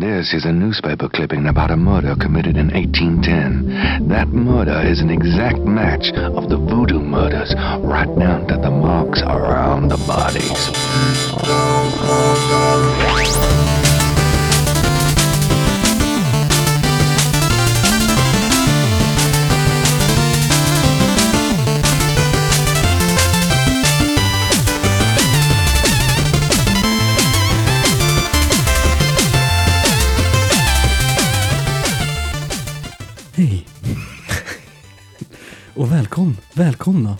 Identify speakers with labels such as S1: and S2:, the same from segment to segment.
S1: This is a newspaper clipping about a murder committed in 1810. That murder is an exact match of the voodoo murders, right down to the marks around the bodies.
S2: Och välkomna.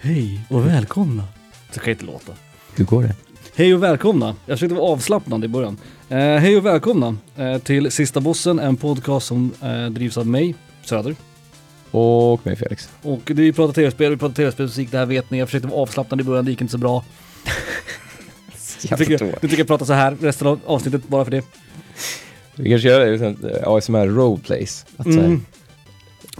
S2: Hej och välkomna. Så kan jag inte låta.
S3: Hur går det?
S2: Hej och välkomna. Jag försökte vara avslappnande i början. Eh, hej och välkomna eh, till Sista Bossen, en podcast som eh, drivs av mig, Söder.
S3: Och mig Felix.
S2: Och det är vi pratar tv-spel, vi pratar tv-spelsmusik, det här vet ni. Jag försökte vara avslappnande i början, det gick inte så bra. Nu tycker, jag, nu tycker jag prata så här resten av avsnittet bara för det.
S3: Vi kanske gör det liksom, eh, ASMR roleplays. Att
S2: Mm.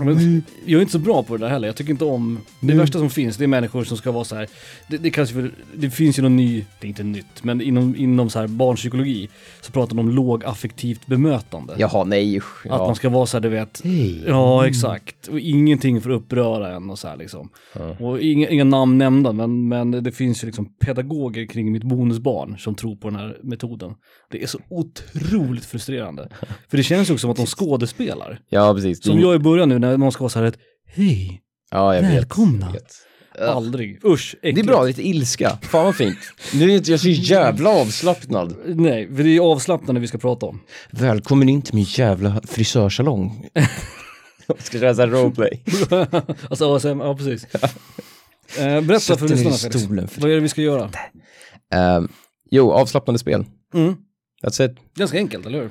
S2: Men jag är inte så bra på det där heller. Jag tycker inte om... Det
S3: Mm.
S2: värsta som finns, det är människor som ska vara så här. Det, det, kanske för, det finns ju någon ny, det är inte nytt, men inom, inom så här barnpsykologi så pratar de om lågaffektivt bemötande.
S3: Jaha, nej usch.
S2: Att man ska vara så här, du vet.
S3: Hej.
S2: Ja, exakt. Och ingenting för att uppröra en och så här liksom.
S3: Ja.
S2: Och inga, inga namn nämnda, men, men det finns ju liksom pedagoger kring mitt bonusbarn som tror på den här metoden. Det är så otroligt frustrerande. För det känns ju också som att de skådespelar.
S3: Ja, precis.
S2: Som jag i början nu när någon ska vara så här ett hej,
S3: ja, jag vet,
S2: välkomna.
S3: jag vet.
S2: aldrig, usch,
S3: Det är
S2: äckligt.
S3: bra, lite ilska. Fan vad fint. Nu är inte jag så jävla avslappnad.
S2: Nej, för det är avslappnande vi ska prata om.
S3: Välkommen in till min jävla frisörsalong. Jag ska köra såhär roleplay.
S2: alltså ASM, ja precis. Eh, berätta för lyssnarna Felix.
S3: stolen, Felix.
S2: Vad är det vi ska göra?
S3: Ehm, jo, avslappnande spel.
S2: Mm.
S3: That's it.
S2: Ganska enkelt, eller hur?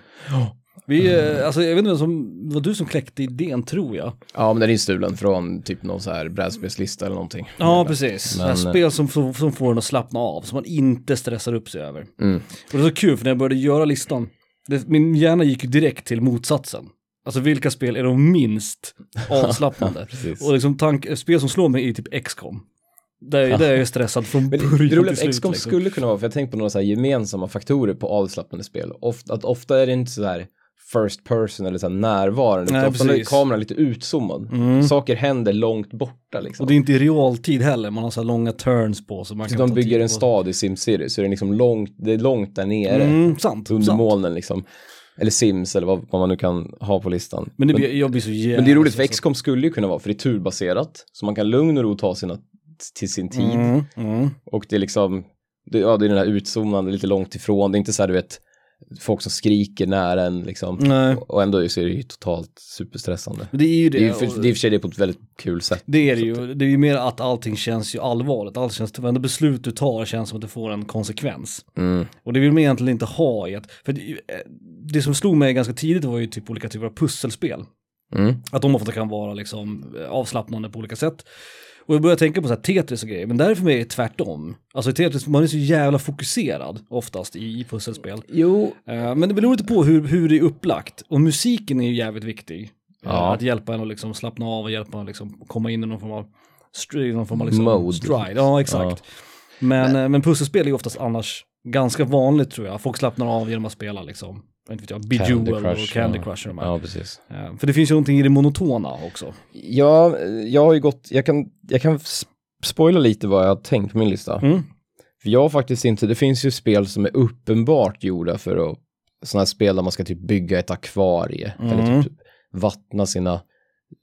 S2: Vi, eh, alltså jag vet inte vem som, det var du som kläckte idén tror jag.
S3: Ja, men den är stulen från typ någon så här brädspelslista eller någonting.
S2: Ja, precis.
S3: Men-
S2: Men, spel som, som får en att slappna av, som man inte stressar upp sig över.
S3: Mm.
S2: Och det är så kul, för när jag började göra listan, det, min hjärna gick ju direkt till motsatsen. Alltså vilka spel är de minst avslappnande? Och liksom tank, spel som slår mig är typ XCOM. Där, där är jag stressad från början
S3: det
S2: till slut.
S3: XCOM
S2: liksom.
S3: skulle kunna vara, för jag tänkte på några så gemensamma faktorer på avslappnande spel. Ofta, att ofta är det inte så här first person eller så närvarande,
S2: Nej,
S3: ofta är kameran lite utzoomad.
S2: Mm.
S3: Saker händer långt borta liksom.
S2: Och det är inte i realtid heller, man har så långa turns på. Så man
S3: Så
S2: kan
S3: de bygger en stad i SimCity, så det är liksom långt, det är långt där nere.
S2: Mm, sant.
S3: Under
S2: sant.
S3: molnen liksom. Eller Sims eller vad, vad man nu kan ha på listan.
S2: Men, det
S3: men,
S2: blir, jag blir så jävla...
S3: men det är roligt för. XCOM skulle ju kunna vara, för det är turbaserat. Så man kan lugn och ro ta sina till sin tid.
S2: Mm, mm.
S3: Och det är liksom, det, ja det är den här utzoomande, lite långt ifrån. Det är inte så här du vet, folk som skriker nära en liksom.
S2: Nej,
S3: Och ändå så är det ju totalt superstressande.
S2: det är ju det.
S3: Det är ju för, det är för sig det på ett väldigt kul sätt.
S2: Det är det ju. Det är ju mer att allting känns ju allvarligt. Allt känns, varenda beslut du tar känns som att det får en konsekvens.
S3: Mm.
S2: Och det vill man egentligen inte ha i ett, för det, eh, det som slog mig ganska tidigt var ju typ olika typer av pusselspel.
S3: Mm.
S2: Att de ofta kan vara liksom eh, avslappnande på olika sätt. Och jag började tänka på så här Tetris och grejer, men där är för mig tvärtom. Alltså i Tetris, man är så jävla fokuserad oftast i, i pusselspel.
S3: Jo.
S2: Eh, men det beror lite på hur, hur det är upplagt. Och musiken är ju jävligt viktig. Eh,
S3: Ja.
S2: Att hjälpa en att liksom slappna av och hjälpa en att liksom komma in i någon form av, någon form av liksom
S3: Mode.
S2: stride. Ja, exakt. Men, eh, men pusselspel är ju oftast annars ganska vanligt tror jag. Folk slappnar av genom att spela liksom, inte vet jag,
S3: Candy
S2: Bejeweled och
S3: Crush,
S2: Candy. Crush och de här.
S3: Ja, precis.
S2: Eh, För det finns ju någonting i det monotona också.
S3: Ja, jag har ju gått, jag kan, jag kan spoila lite vad jag har tänkt på min lista.
S2: Mm.
S3: För jag har faktiskt inte, det finns ju spel som är uppenbart gjorda för att, sådana här spel där man ska typ bygga ett akvarie,
S2: Mm.
S3: eller typ vattna sina,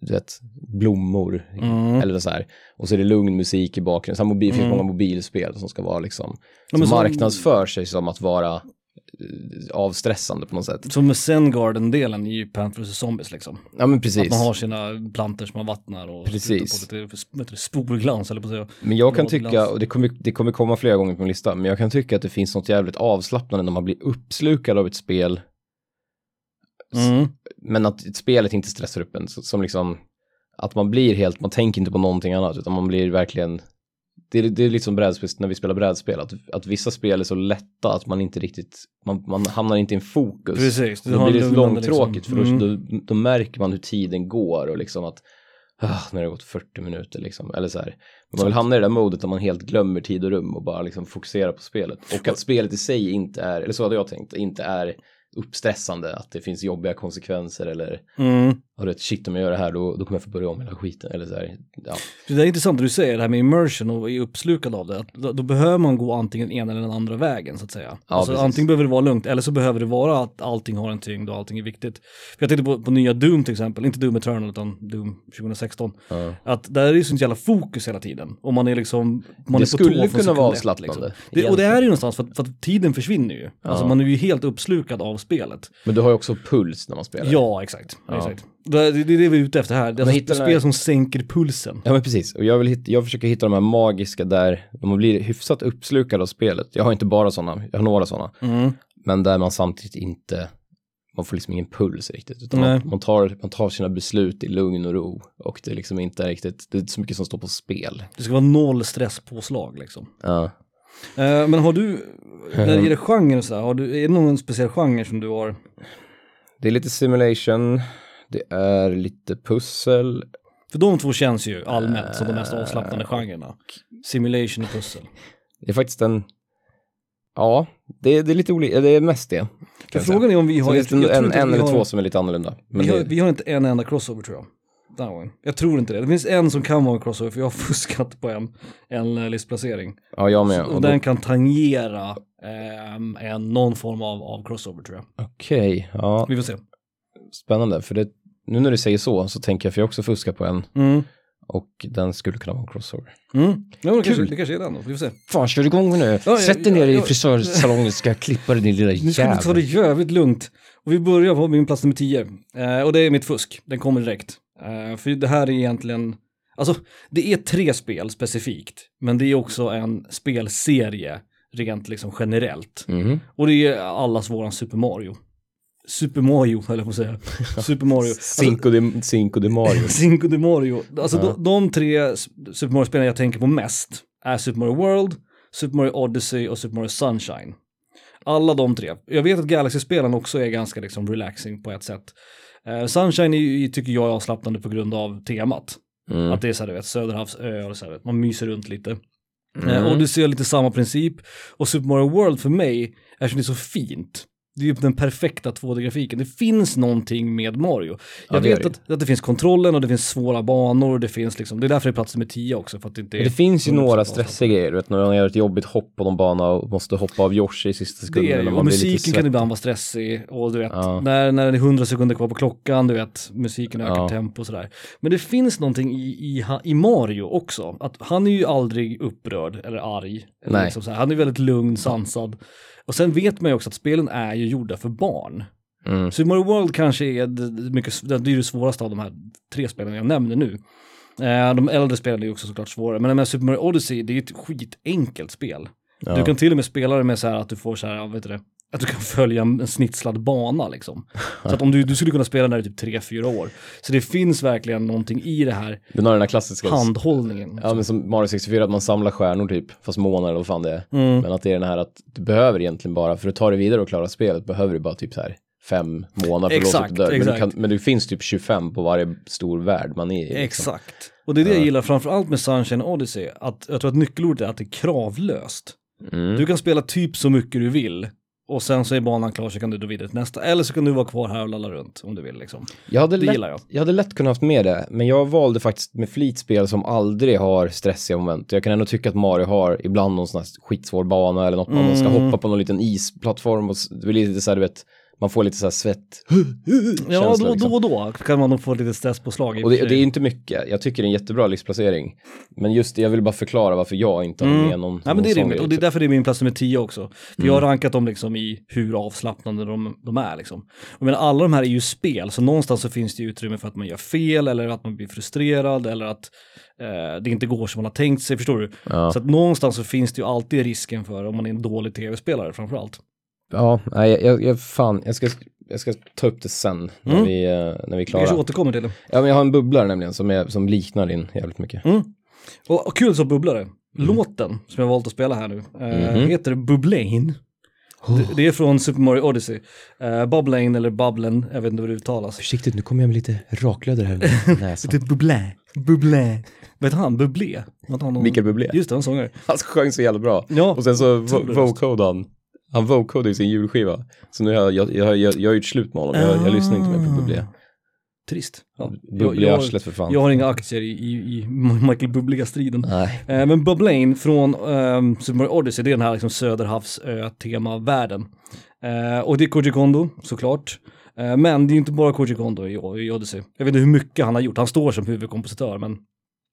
S3: du vet, blommor,
S2: Mm.
S3: eller så här. Och så är det lugn musik i bakgrunden. Så mobil, det finns
S2: Mm.
S3: många mobilspel som ska vara liksom,
S2: Ja,
S3: som
S2: som-
S3: marknadsför sig som att vara avstressande på något sätt.
S2: Som med Zen-Garden-delen i Plants vs. Zombies liksom.
S3: Ja men
S2: Att
S3: precis.
S2: man har sina planter som man vattnar och
S3: Precis.
S2: på lite spolglans eller på att säga.
S3: Men jag kan tycka, och det kommer, det kommer komma flera gånger på min lista, men jag kan tycka att det finns något jävligt avslappnande när man blir uppslukad av ett spel,
S2: Mm.
S3: men att spelet inte stressar upp en. Så, som liksom, att man blir helt, man tänker inte på någonting annat, utan man blir verkligen, det är, det är lite som brädspel, när vi spelar brädspel, att, att vissa spel är så lätta att man inte riktigt, man, man hamnar inte i en fokus.
S2: Precis.
S3: Då blir det långtråkigt,
S2: liksom.
S3: för då,
S2: Mm.
S3: då, då märker man hur tiden går och liksom att ah, när det har gått 40 minuter liksom. Eller så här. Man vill hamna i det där modet där man helt glömmer tid och rum och bara liksom fokuserar på spelet. Och att spelet i sig inte är, eller så hade jag tänkt, inte är uppstressande, att det finns jobbiga konsekvenser eller
S2: Mm.
S3: Har du ett shit om jag gör det här då, då kommer jag få börja om hela skiten. Eller så här, ja.
S2: Det är intressant det du säger, det här med immersion och är uppslukad av det. Då, då behöver man gå antingen ena eller den andra vägen så att säga.
S3: Ja,
S2: alltså,
S3: precis.
S2: antingen behöver det vara lugnt eller så behöver det vara att allting har en tyngd och allting är viktigt. För jag tänkte på, på nya Doom till exempel, inte Doom Eternal utan Doom 2016.
S3: Ja.
S2: Att där är det sånt jävla fokus hela tiden. Och man är liksom, man
S3: Det
S2: är på
S3: skulle kunna vara avslappnande,
S2: Det, och det är ju någonstans för att, för att tiden försvinner ju. Alltså man är ju helt uppslukad av spelet.
S3: Men du har ju också puls när man spelar.
S2: Ja, exakt.
S3: Ja.
S2: exakt. Det, är det vi är ute efter här. Det är alltså spel
S3: här-
S2: som sänker pulsen.
S3: Ja men precis, och jag, vill hitta, jag försöker hitta de här magiska där man blir hyfsat uppslukad av spelet. Jag har inte bara sådana, jag har några sådana.
S2: Mm.
S3: Men där man samtidigt inte, man får liksom ingen puls riktigt. Utan man, man, tar, man tar sina beslut i lugn och ro. Och det är liksom inte riktigt, det är så mycket som står på spel.
S2: Det ska vara noll stresspåslag liksom.
S3: Ja.
S2: Eh, men har du, när det gäller genre och sådär, har du, är det någon speciell genre som du har?
S3: Det är lite simulation, det är lite pussel.
S2: För de två känns ju allmänt som de mest
S3: Eh,
S2: avslappnande genrerna. Simulation och pussel.
S3: Det är faktiskt en, ja, det är, det är lite olika, det är mest det.
S2: För frågan är om vi har...
S3: finns det
S2: jag tror
S3: en, en
S2: vi
S3: eller
S2: har-
S3: två som är lite annorlunda. Men
S2: Vi har,
S3: det,
S2: vi har inte en enda crossover tror jag. Gången. Jag tror inte det. Det finns en som kan vara en crossover för jag har fuskat på en, en eh, listplacering.
S3: ja, jag med.
S2: Och
S3: Och då-
S2: den kan tangera ehm, en, någon form av, av crossover tror jag.
S3: Okej, ja,
S2: Vi får se.
S3: Spännande. För det, nu när du säger så, så tänker jag, för jag också fuskar på en.
S2: Mm.
S3: Och den skulle kunna vara en crossover.
S2: Mm. Ja, det, kanske, det kanske är den då. Vi får se.
S3: Fan, kör igång nu.
S2: Ja, ja,
S3: Sätt dig ner i frisörsalongen ska jag klippa dig din lilla
S2: Nu ska vi ta det
S3: jävel.
S2: jävligt lugnt. Och vi börjar på min plats nummer 10. Eh, och det är mitt fusk. Den kommer direkt. Eh, för det här är egentligen, alltså det är tre spel specifikt. Men det är också en spelserie rent liksom generellt.
S3: Mhm.
S2: Och det är allas våran Super Mario. Super Mario, höll jag på att säga. Super Mario. Alltså,
S3: Cinco, de, Cinco de Mario.
S2: Cinco de Mario. Alltså
S3: Ja.
S2: de, de tre Super Mario-spelen jag tänker på mest är Super Mario World, Super Mario Odyssey och Super Mario Sunshine. Alla de tre. Jag vet att Galaxy-spelen också är ganska liksom relaxing på ett sätt. Eh, Sunshine är, tycker jag är avslappnande på grund av temat.
S3: Mm.
S2: Att det är så här, du vet, Söderhavsö och så här, vet, man myser runt lite.
S3: Mm.
S2: Eh, Odyssey har lite samma princip. Och Super Mario World för mig, eftersom det är så fint, det är ju den perfekta 2D-grafiken. Det finns någonting med Mario. Jag
S3: Ja,
S2: vet
S3: det.
S2: att, att det finns kontrollen och det finns svåra banor och det finns liksom, det är därför det är plats nummer 10 också. För att det inte är
S3: det finns ju
S2: 100%
S3: några stressiga grejer, du vet när man gör ett jobbigt hopp på någon bana och måste hoppa av Yoshi i sista
S2: Det
S3: sekunden.
S2: är, ju- och musiken kan ibland vara stressig och du vet,
S3: Ja.
S2: när, när det är 100 sekunder kvar på klockan, du vet, musiken ökar
S3: Ja.
S2: tempo och sådär. Men det finns någonting i, i, i Mario också, att han är ju aldrig upprörd eller arg. Eller liksom. Han är väldigt lugn, sansad. Och sen vet man ju också att spelen är ju gjorda för barn.
S3: Mm.
S2: Super Mario World kanske är det, mycket, det är det svåraste av de här tre spelen jag nämner nu. Eh, de äldre spelen är ju också såklart svårare, men med Super Mario Odyssey, det är ju ett skitenkelt spel.
S3: Ja.
S2: Du kan till och med spela det med så här att du får så här, vet du det, att du kan följa en snitslad bana liksom. Så att om du, du skulle kunna spela där i typ 3-4 år. Så det finns verkligen någonting i det här
S3: Den har den här klassiska...
S2: handhållningen.
S3: Ja men som Mario 64, att man samlar stjärnor typ, fast månader eller vad fan det är.
S2: Mm.
S3: Men att det är den här att du behöver egentligen bara, för att ta dig vidare och klara spelet, behöver du bara typ så här fem månader för att låsa upp
S2: Exakt.
S3: Men, du
S2: exakt.
S3: kan, men det finns typ 25 på varje stor värld man är i. liksom.
S2: Exakt. Och det är det jag gillar framförallt med Sunshine Odyssey, att jag tror att nyckelordet är att det är kravlöst.
S3: Mm.
S2: Du kan spela typ så mycket du vill. Och sen så är banan klar så kan du gå vidare till nästa. Eller så kan du vara kvar här och lalla runt om du vill liksom.
S3: Jag hade,
S2: Det
S3: lätt,
S2: gillar jag.
S3: jag hade lätt kunnat haft med det, men jag valde faktiskt med flit spel som aldrig har stressiga moment. Jag kan ändå tycka att Mario har ibland någon sån här skitsvår bana eller något man ska
S2: Mm.
S3: hoppa på någon liten isplattform och det blir lite så här, du vet, man får lite så här svett.
S2: Ja, då,
S3: liksom.
S2: då och då kan man nog få lite stresspåslag.
S3: Och det, det är inte mycket, jag tycker det är en jättebra listplacering. Men just det, jag vill bara förklara varför jag inte har
S2: Mm.
S3: med någon
S2: Ja men det är rimligt och det är
S3: typ.
S2: därför det är min plats nummer 10 också. För
S3: Mm.
S2: jag har rankat dem liksom i hur avslappnande de, de är liksom. Och men alla de här är ju spel, så någonstans så finns det utrymme för att man gör fel eller att man blir frustrerad eller att eh, det inte går som man har tänkt sig, förstår du?
S3: Ja.
S2: Så att någonstans så finns det ju alltid risken för om man är en dålig tv-spelare framförallt.
S3: Ja, nej, jag, jag, fan, jag ska, jag ska ta upp det sen när
S2: Mm.
S3: vi, eh, när vi är
S2: Vi
S3: klara.
S2: kanske återkommer till det.
S3: Ja, men jag har en bubblare nämligen som, är, som liknar din jävligt mycket.
S2: Och, och kul som bubblare. Låten som jag valt att spela här nu eh,
S3: Mhm.
S2: heter Bubblain. Det, det är från Super Mario Odyssey. Uh, Bubblain eller Bubblen, jag vet inte hur det uttalas.
S3: Försiktigt, nu kommer jag med lite raklödder här i näsan.
S2: Lite bublé, bublé. Vet han, Bublé? Någon-
S3: Mikael Bublé.
S2: Just det, han sångare.
S3: Han sjöng så jävla bra.
S2: Ja,
S3: Och sen så vocodade han. Han vocodade i sin julskiva. Så nu har jag, jag, jag, jag, jag har gjort slut med honom. Jag, jag lyssnar inte mer på Bublé.
S2: Trist. Ja.
S3: Bublé i arslet för fan.
S2: jag har inga aktier i, i, i Michael Bubliga-striden.
S3: Nej.
S2: Eh, men Bubblain från um, Super Mario Odyssey, det är den här liksom söderhavsö-tema-världen. Eh, och det är Koji Kondo, såklart. Eh, men det är inte bara Koji Kondo i, i Odyssey. Jag vet inte hur mycket han har gjort, han står som huvudkompositör, men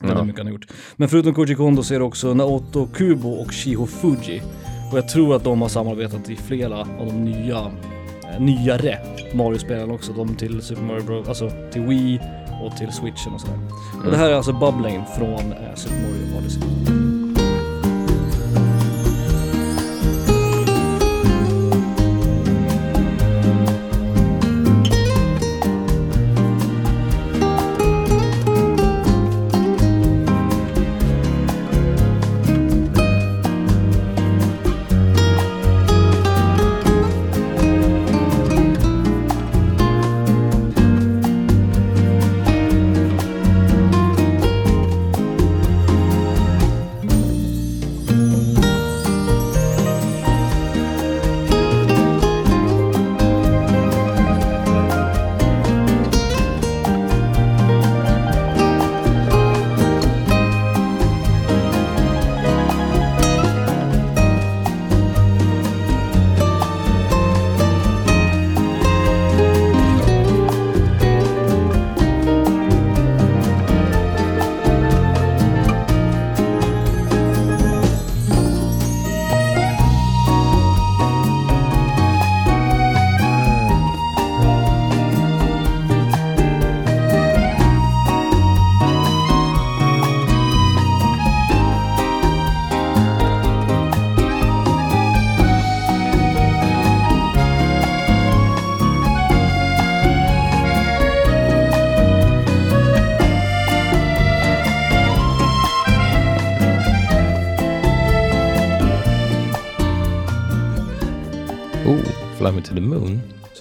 S3: Ja.
S2: mycket han har gjort. Men förutom Koji Kondo så är det också Naoto Kubo och Shiho Fuji. Och jag tror att de har samarbetat i flera av de nya, eh, nyare Mario-spelen också. De till Super Mario Bros, alltså till Wii och till Switchen och sådär. Och det här är alltså Bubblain från eh, Super Mario Odyssey.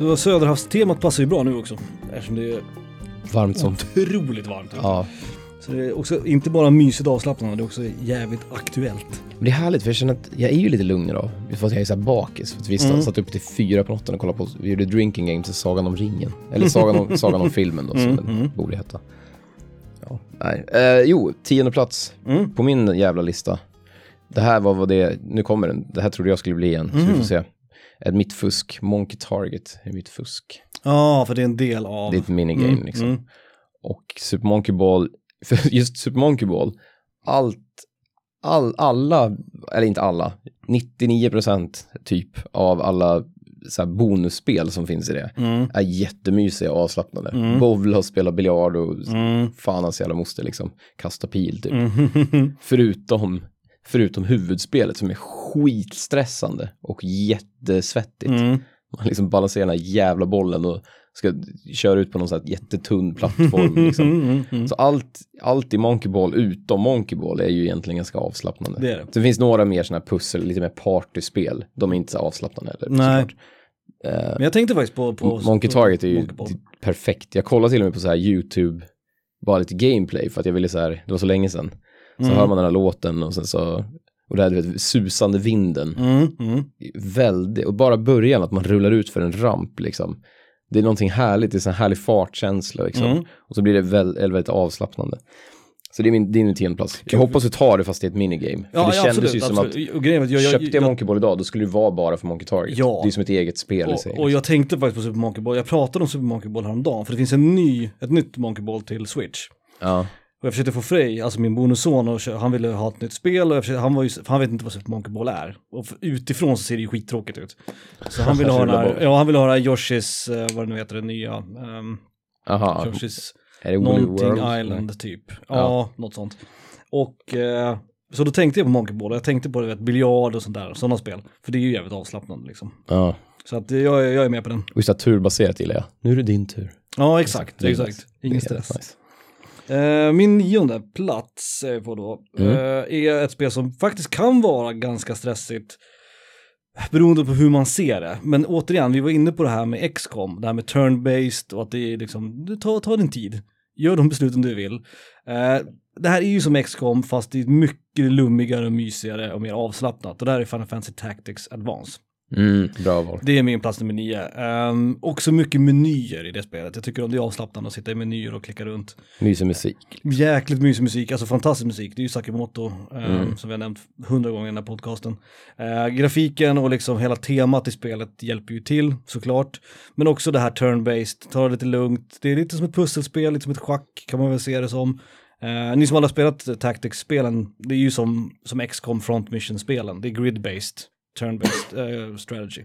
S2: Så Söderhavstemat passar ju bra nu också. Eftersom det är
S3: Varmt som...
S2: otroligt varmt.
S3: Ja.
S2: Så det är också inte bara mysigt avslappnande, det är också jävligt aktuellt.
S3: Men det är härligt för jag känner att jag är ju lite lugn idag. För att jag är så här bakis. För att vi mm. satt upp till fyra på natten och kollade på, vi gjorde drinking games och Sagan om ringen. Eller Sagan om, Sagan om filmen då, som den borde heta. Ja, nej. Eh, jo, tionde plats
S2: Mm.
S3: på min jävla lista. Det här var vad det, nu kommer den. Det här trodde jag skulle bli en, så vi får se. Ett mitt fusk, Monkey Target är mitt fusk.
S2: Ja, för det är en del av...
S3: Det är ett minigame liksom.
S2: mm.
S3: Och Super Monkey Ball, för just Super Monkey Ball, allt, all, alla, eller inte alla, 99% typ av alla så här bonusspel som finns i det
S2: Mm.
S3: är jättemysiga och avslappnade.
S2: Mm.
S3: Bowla och spela biljard och
S2: Mm.
S3: fan hans jävla moster liksom kasta pil typ.
S2: Mm.
S3: Förutom, förutom huvudspelet som är skitstressande och jättesvettigt.
S2: Mm.
S3: Man liksom balanserar den här jävla bollen och ska köra ut på någon sån här jättetunn plattform. Liksom.
S2: Mm. Mm.
S3: Så allt, allt i Monkey Ball utom Monkey Ball är ju egentligen ganska avslappnande.
S2: Det det.
S3: Det finns några mer sådana här pussel, lite mer partyspel. De är inte så avslappnande heller.
S2: Nej.
S3: såklart. Eh,
S2: Men jag tänkte faktiskt på... på
S3: Monkey Target är ju perfekt. Jag kollade till och med på så här YouTube, bara lite gameplay för att jag ville så här, det var så länge sedan. Så
S2: Mm.
S3: hör man den här låten och sen så, och det här du vet, susande vinden.
S2: Mm. Mm.
S3: Väldigt, och bara början att man rullar ut för en ramp liksom. Det är någonting härligt, det är en härlig fartkänsla liksom.
S2: Mm.
S3: Och så blir det väl, väldigt avslappnande. Så det är min, min tiondeplats. Jag hoppas du tar det fast det är ett minigame. För
S2: Ja,
S3: det
S2: ja,
S3: kändes
S2: absolut,
S3: ju som
S2: absolut.
S3: att
S2: Och grejen jag, jag,
S3: köpte jag
S2: jag,
S3: Monkey Ball idag, då skulle det vara bara för Monkey Target.
S2: Ja.
S3: Det är som ett eget spel i sig.
S2: och, och
S3: liksom.
S2: jag tänkte faktiskt på Super Monkey Ball. Jag pratade om Super Monkey Ball häromdagen, för det finns en ny, ett nytt Monkey Ball till Switch.
S3: Ja.
S2: Och jag försökte få Frej, alltså min bonusson, och han ville ha ett nytt spel och försökte, han, var ju, han vet inte vad Super Monkey Ball är. Och utifrån så ser det ju skittråkigt ut. Så han ville ha den här, ja han ville ha den här Yoshis, eh, vad det nu heter, den nya, um,
S3: Aha.
S2: Yoshis
S3: Är det Woolly
S2: någonting
S3: World?
S2: Island typ. Ja,
S3: Ja.
S2: något sånt. Och eh, så då tänkte jag på Monkey Ball, och jag tänkte på det, vet, biljard och sånt där, sådana spel. För det är ju jävligt avslappnande liksom.
S3: Ja.
S2: Så att jag, är- jag är med på den.
S3: Och just det turbaserat gillar jag. Nu är det din tur.
S2: Ja, exakt, exakt. Ingen stress.
S3: nice.
S2: Eh, min nionde plats är på då,
S3: Mm.
S2: eh, är ett spel som faktiskt kan vara ganska stressigt. Beroende på hur man ser det. Men återigen, vi var inne på det här med XCOM, det här med turn-based och att det är liksom, du tar, tar din tid. Gör de besluten du vill. Eh, det här är ju som XCOM fast det är mycket lummigare och mysigare och mer avslappnat. Och det här är Final Fantasy Tactics Advance.
S3: Mm, bra val.
S2: Det är min plats nummer nio. Um, också mycket menyer i det spelet. Jag tycker om det är avslappnande att sitta i menyer och klicka runt.
S3: Mysig musik.
S2: Jäkligt mysig musik, alltså fantastisk musik. Det är ju Sakamoto, um,
S3: Mm.
S2: som vi har nämnt hundra gånger i den här podcasten. Uh, grafiken och liksom hela temat i spelet hjälper ju till, såklart. Men också det här turn-based, ta det lite lugnt. Det är lite som ett pusselspel, lite som ett schack kan man väl se det som. Uh, ni som alla har spelat Tactics-spelen, det är ju som, som XCOM Front Mission-spelen. Det är grid-based, turn-based eh, strategy.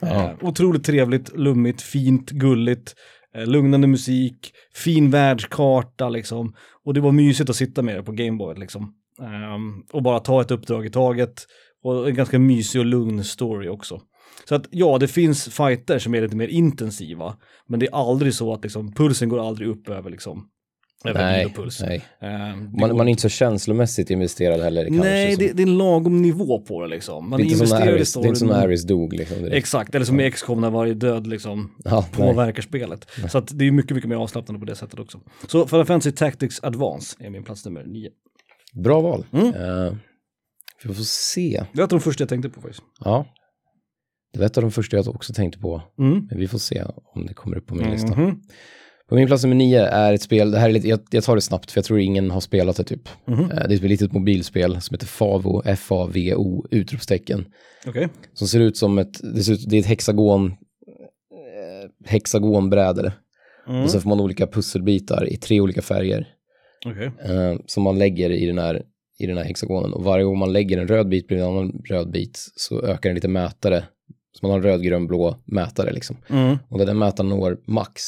S3: Ja.
S2: Eh, otroligt trevligt, lummigt, fint, gulligt, eh, lugnande musik, fin världskarta liksom. Och det var mysigt att sitta med det på Gameboy liksom. Ehm, och bara ta ett uppdrag i taget. Och en ganska mysig och lugn story också. Så att ja, det finns fighter som är lite mer intensiva. Men det är aldrig så att liksom, pulsen går aldrig upp över liksom, över
S3: Nej,
S2: vilopuls.
S3: nej.
S2: Det
S3: Man, man är inte så känslomässigt investerad heller.
S2: Nej, det, det är en lagom nivå på det liksom. Man
S3: det är inte som när Aris, det är inte som
S2: storyn,
S3: när
S2: men-
S3: Aris dog liksom.
S2: Exakt, eller som i XCOM när varje död liksom
S3: Ja, nej.
S2: påverkar spelet. Så att det är mycket, mycket mer avslappnande på det sättet också. Så Final Fantasy Tactics Advance är min plats nummer nio.
S3: Bra val.
S2: Mm.
S3: Eh, vi får se.
S2: Det var de första jag tänkte på faktiskt.
S3: Ja. Det var ett av de första jag också tänkte på.
S2: Mm.
S3: Men vi får se om det kommer upp på min lista. På min plats nummer nio är ett spel, det här är lite, jag, jag tar det snabbt för jag tror ingen har spelat det typ. Eh, Det är ett litet mobilspel som heter Favo, F-A-V-O, utropstecken.
S2: Okej.
S3: Som ser ut som ett, det, ser ut, det är ett hexagon, eh, hexagonbräde.
S2: Mm.
S3: Och så får man olika pusselbitar i tre olika färger.
S2: Okej.
S3: eh, som man lägger i den, här, i den här hexagonen. Och varje gång man lägger en röd bit bredvid en annan röd bit så ökar en lite mätare. Så man har en röd, grön, blå mätare liksom.
S2: Mm.
S3: Och när den mätaren når max,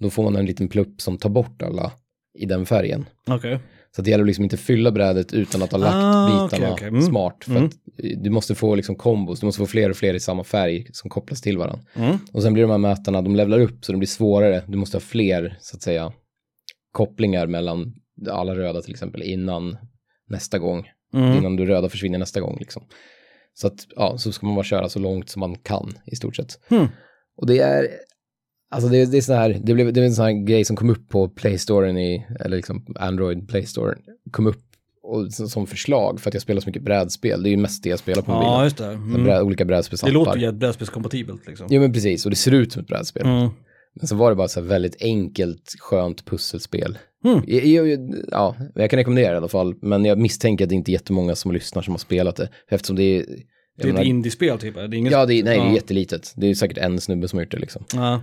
S3: då får man en liten plupp som tar bort alla i den färgen.
S2: Okej.
S3: Så det gäller liksom inte att fylla brädet utan att ha lagt
S2: Ah,
S3: bitarna
S2: okej, okej. Mm.
S3: smart. För
S2: Mm.
S3: att eh, du måste få liksom kombos, du måste få fler och fler i samma färg som kopplas till varandra.
S2: Mm.
S3: Och sen blir de här mätarna, de levlar upp så de blir svårare. Du måste ha fler, så att säga, kopplingar mellan alla röda till exempel innan nästa gång.
S2: Mm.
S3: Innan du röda försvinner nästa gång liksom. Så att, ja, så ska man bara köra så långt som man kan i stort sett.
S2: Hmm.
S3: Och det är, alltså det, det är så här, det blev, det är en sån här grej som kom upp på Play Storen i, eller liksom Android Play Store, kom upp och, som, som förslag för att jag spelar så mycket brädspel. Det är ju mest det jag spelar på mobilen.
S2: Ja, just det. Mm.
S3: Bräd, olika
S2: Det
S3: brädspelsappar.
S2: låter ju brädspelskompatibelt liksom.
S3: Jo men precis, och det ser ut som ett brädspel.
S2: Mm.
S3: Men så var det bara så här väldigt enkelt, skönt pusselspel.
S2: Mm.
S3: Jag, jag, ja, jag kan rekommendera det i alla fall, men jag misstänker att det inte är jättemånga som lyssnar som har spelat det. Eftersom det är...
S2: Det är ett indiespel typ. Det är inget...
S3: Ja, det är, nej, det är
S2: Ja.
S3: jättelitet. Det är säkert en snubbe som har gjort det liksom.
S2: Ja.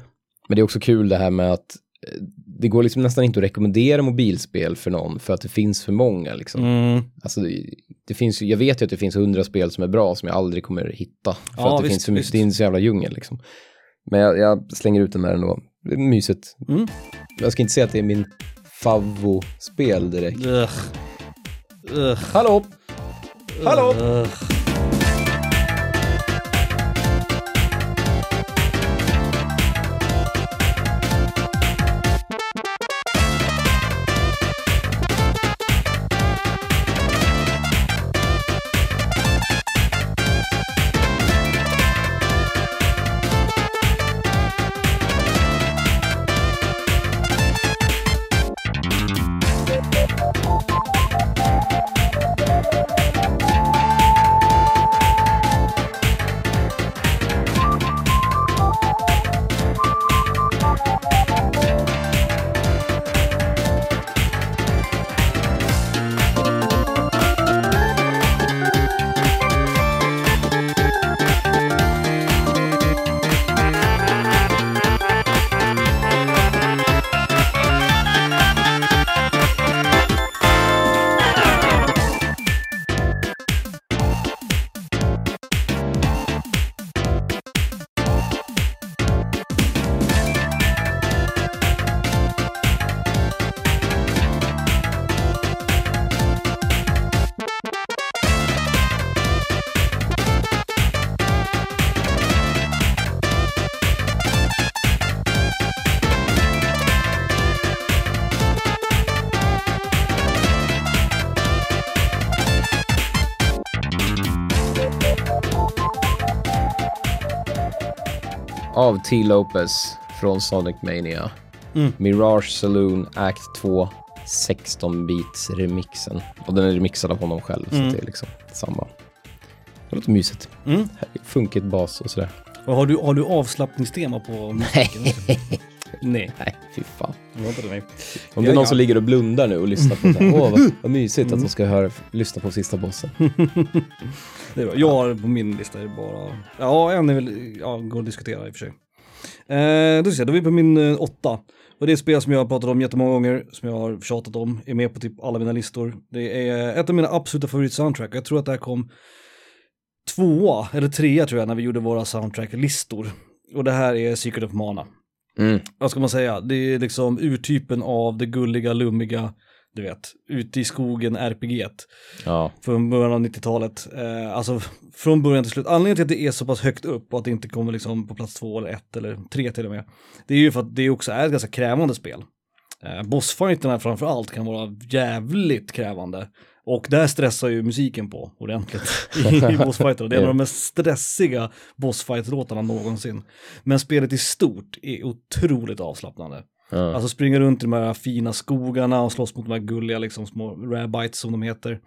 S3: Men det är också kul det här med att eh, det går liksom nästan inte att rekommendera mobilspel för någon för att det finns för många liksom.
S2: Mm.
S3: Alltså det, det finns jag vet ju att det finns hundra spel som är bra som jag aldrig kommer hitta. För
S2: Ja,
S3: att det
S2: visst,
S3: finns för mycket, det är en så jävla djungel liksom. Men jag, jag slänger ut den där ändå. Det är mysigt.
S2: Mm.
S3: Jag ska inte säga att det är min favvo-spel direkt.
S2: Ugh. Ugh.
S3: Hallå! Hallå!
S2: Ugh.
S3: Av T. Lopez från Sonic Mania.
S2: Mm.
S3: Mirage Saloon Act 2 16-bits remixen. Och den är remixad av honom själv, så det är liksom samma. Det låter mysigt.
S2: Mm.
S3: Funkigt bas och sådär.
S2: Och har, du, har du avslappningstema på musiken? Nej,
S3: Nej, fy fan.
S2: det.
S3: Om det är någon som ligger och blundar nu och lyssnar på det här, åh vad, vad mysigt att de ska höra, lyssna på sista bossen.
S2: Det är bra. Jag har på min lista är det bara, ja en är väl, ja går att diskutera i och för sig. Eh, då, ska jag då är vi på min eh, åtta. Och det är ett spel som jag har pratat om jättemånga gånger, som jag har tjatat om, är med på typ alla mina listor. Det är ett av mina absoluta favoritsoundtrack. Jag tror att det här kom tvåa, eller trea tror jag, när vi gjorde våra soundtrack-listor. Och det här är Secret of Mana.
S3: Mm.
S2: Vad ska man säga? Det är liksom urtypen av det gulliga, lummiga, du vet, ute i skogen RPG
S3: Ja,
S2: från början av 90-talet. Eh, alltså från början till slut. Anledningen till att det är så pass högt upp och att det inte kommer liksom på plats två eller ett eller tre till och med. Det är ju för att det också är ett ganska krävande spel. Eh, bossfighterna framför allt kan vara jävligt krävande. Och där stressar ju musiken på ordentligt i bossfighterna. Det är en av de mest stressiga bossfight-låtarna någonsin. Men spelet i stort är otroligt avslappnande
S3: ja.
S2: Alltså springa runt i de här fina skogarna och slåss mot de här gulliga liksom små rabbites som de heter.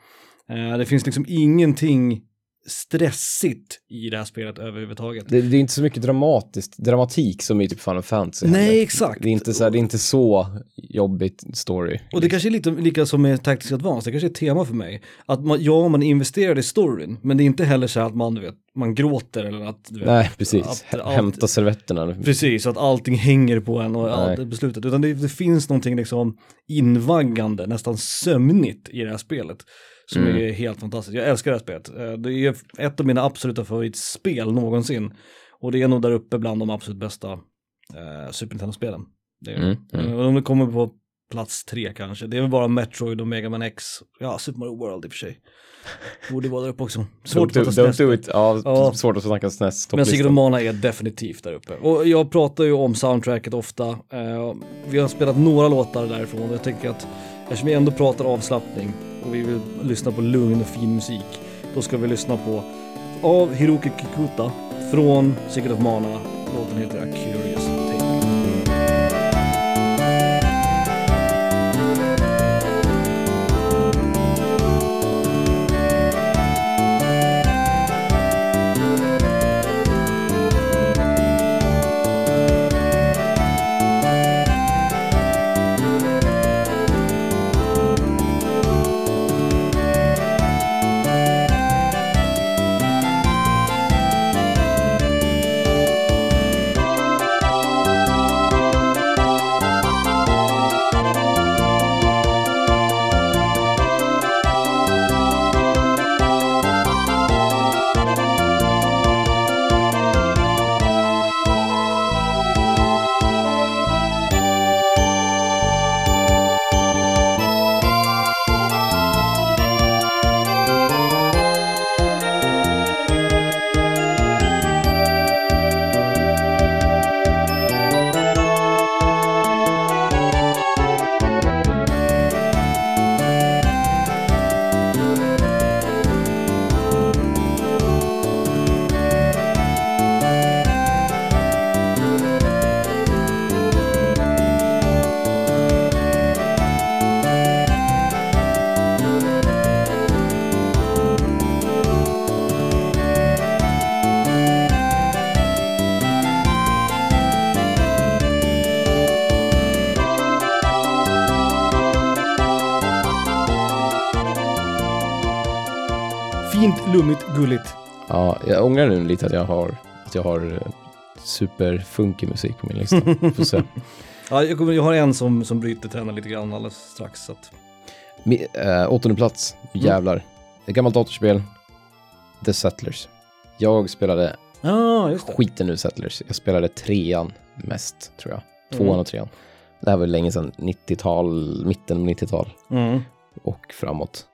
S2: Eh, det finns liksom ingenting stressigt i det här spelet överhuvudtaget.
S3: Det, det är inte så mycket dramatiskt, dramatik som i typ Final Fantasy.
S2: Nej,
S3: heller.
S2: exakt.
S3: Det är inte så, här, det är inte så jobbigt story.
S2: Och det kanske är lite lika som med Tactics Advance, det kanske är ett tema för mig. Att man, ja, man investerar i storyn, men det är inte heller så att man, du vet, man gråter eller att, du vet,
S3: Nej, precis.
S2: att allt-
S3: Hämta servetterna.
S2: Precis, att allting hänger på en och allt beslutat. Utan det, det finns någonting liksom invaggande, nästan sömnigt i det här spelet. Som
S3: Mm.
S2: är helt fantastiskt. Jag älskar det här spelet. Eh, Det är ett av mina absoluta favoritspel någonsin. Och det är nog där uppe bland de absolut bästa eh, Super Nintendo-spelen. Det
S3: Mm, mm.
S2: eh, De kommer på plats tre kanske. Det är väl bara Metroid och Mega Man X. Ja, Super Mario World i och för sig. Borde vara där uppe också. Svårt
S3: don't,
S2: att
S3: do, don't do it. Ja,
S2: Ja.
S3: svårt att snacka SNES
S2: Men Secret of Mana är definitivt där uppe. Och jag pratar ju om soundtracket ofta. Eh, vi har spelat några låtar därifrån och jag tänker att eftersom vi ändå pratar avslappning och vi vill lyssna på lugn och fin musik, då ska vi lyssna på av Hiroki Kikuta från Secret of Mana. Låten heter A Curious
S3: nu lite att jag har, att jag har eh, superfunkig musik på min lista. Får se.
S2: Ja, jag, kommer, jag har en som, som bryter trenden lite grann alldeles strax. Så att,
S3: Mi, äh, åttonde plats, jävlar. Ett gammalt datorspel. The Settlers. Jag spelade
S2: ja, just det.
S3: skiten ur Settlers. Jag spelade trean mest, tror jag. Tvåan
S2: Mm.
S3: och trean. Det här var ju länge sedan, 90-tal, mitten av 90-tal
S2: Mm.
S3: och framåt.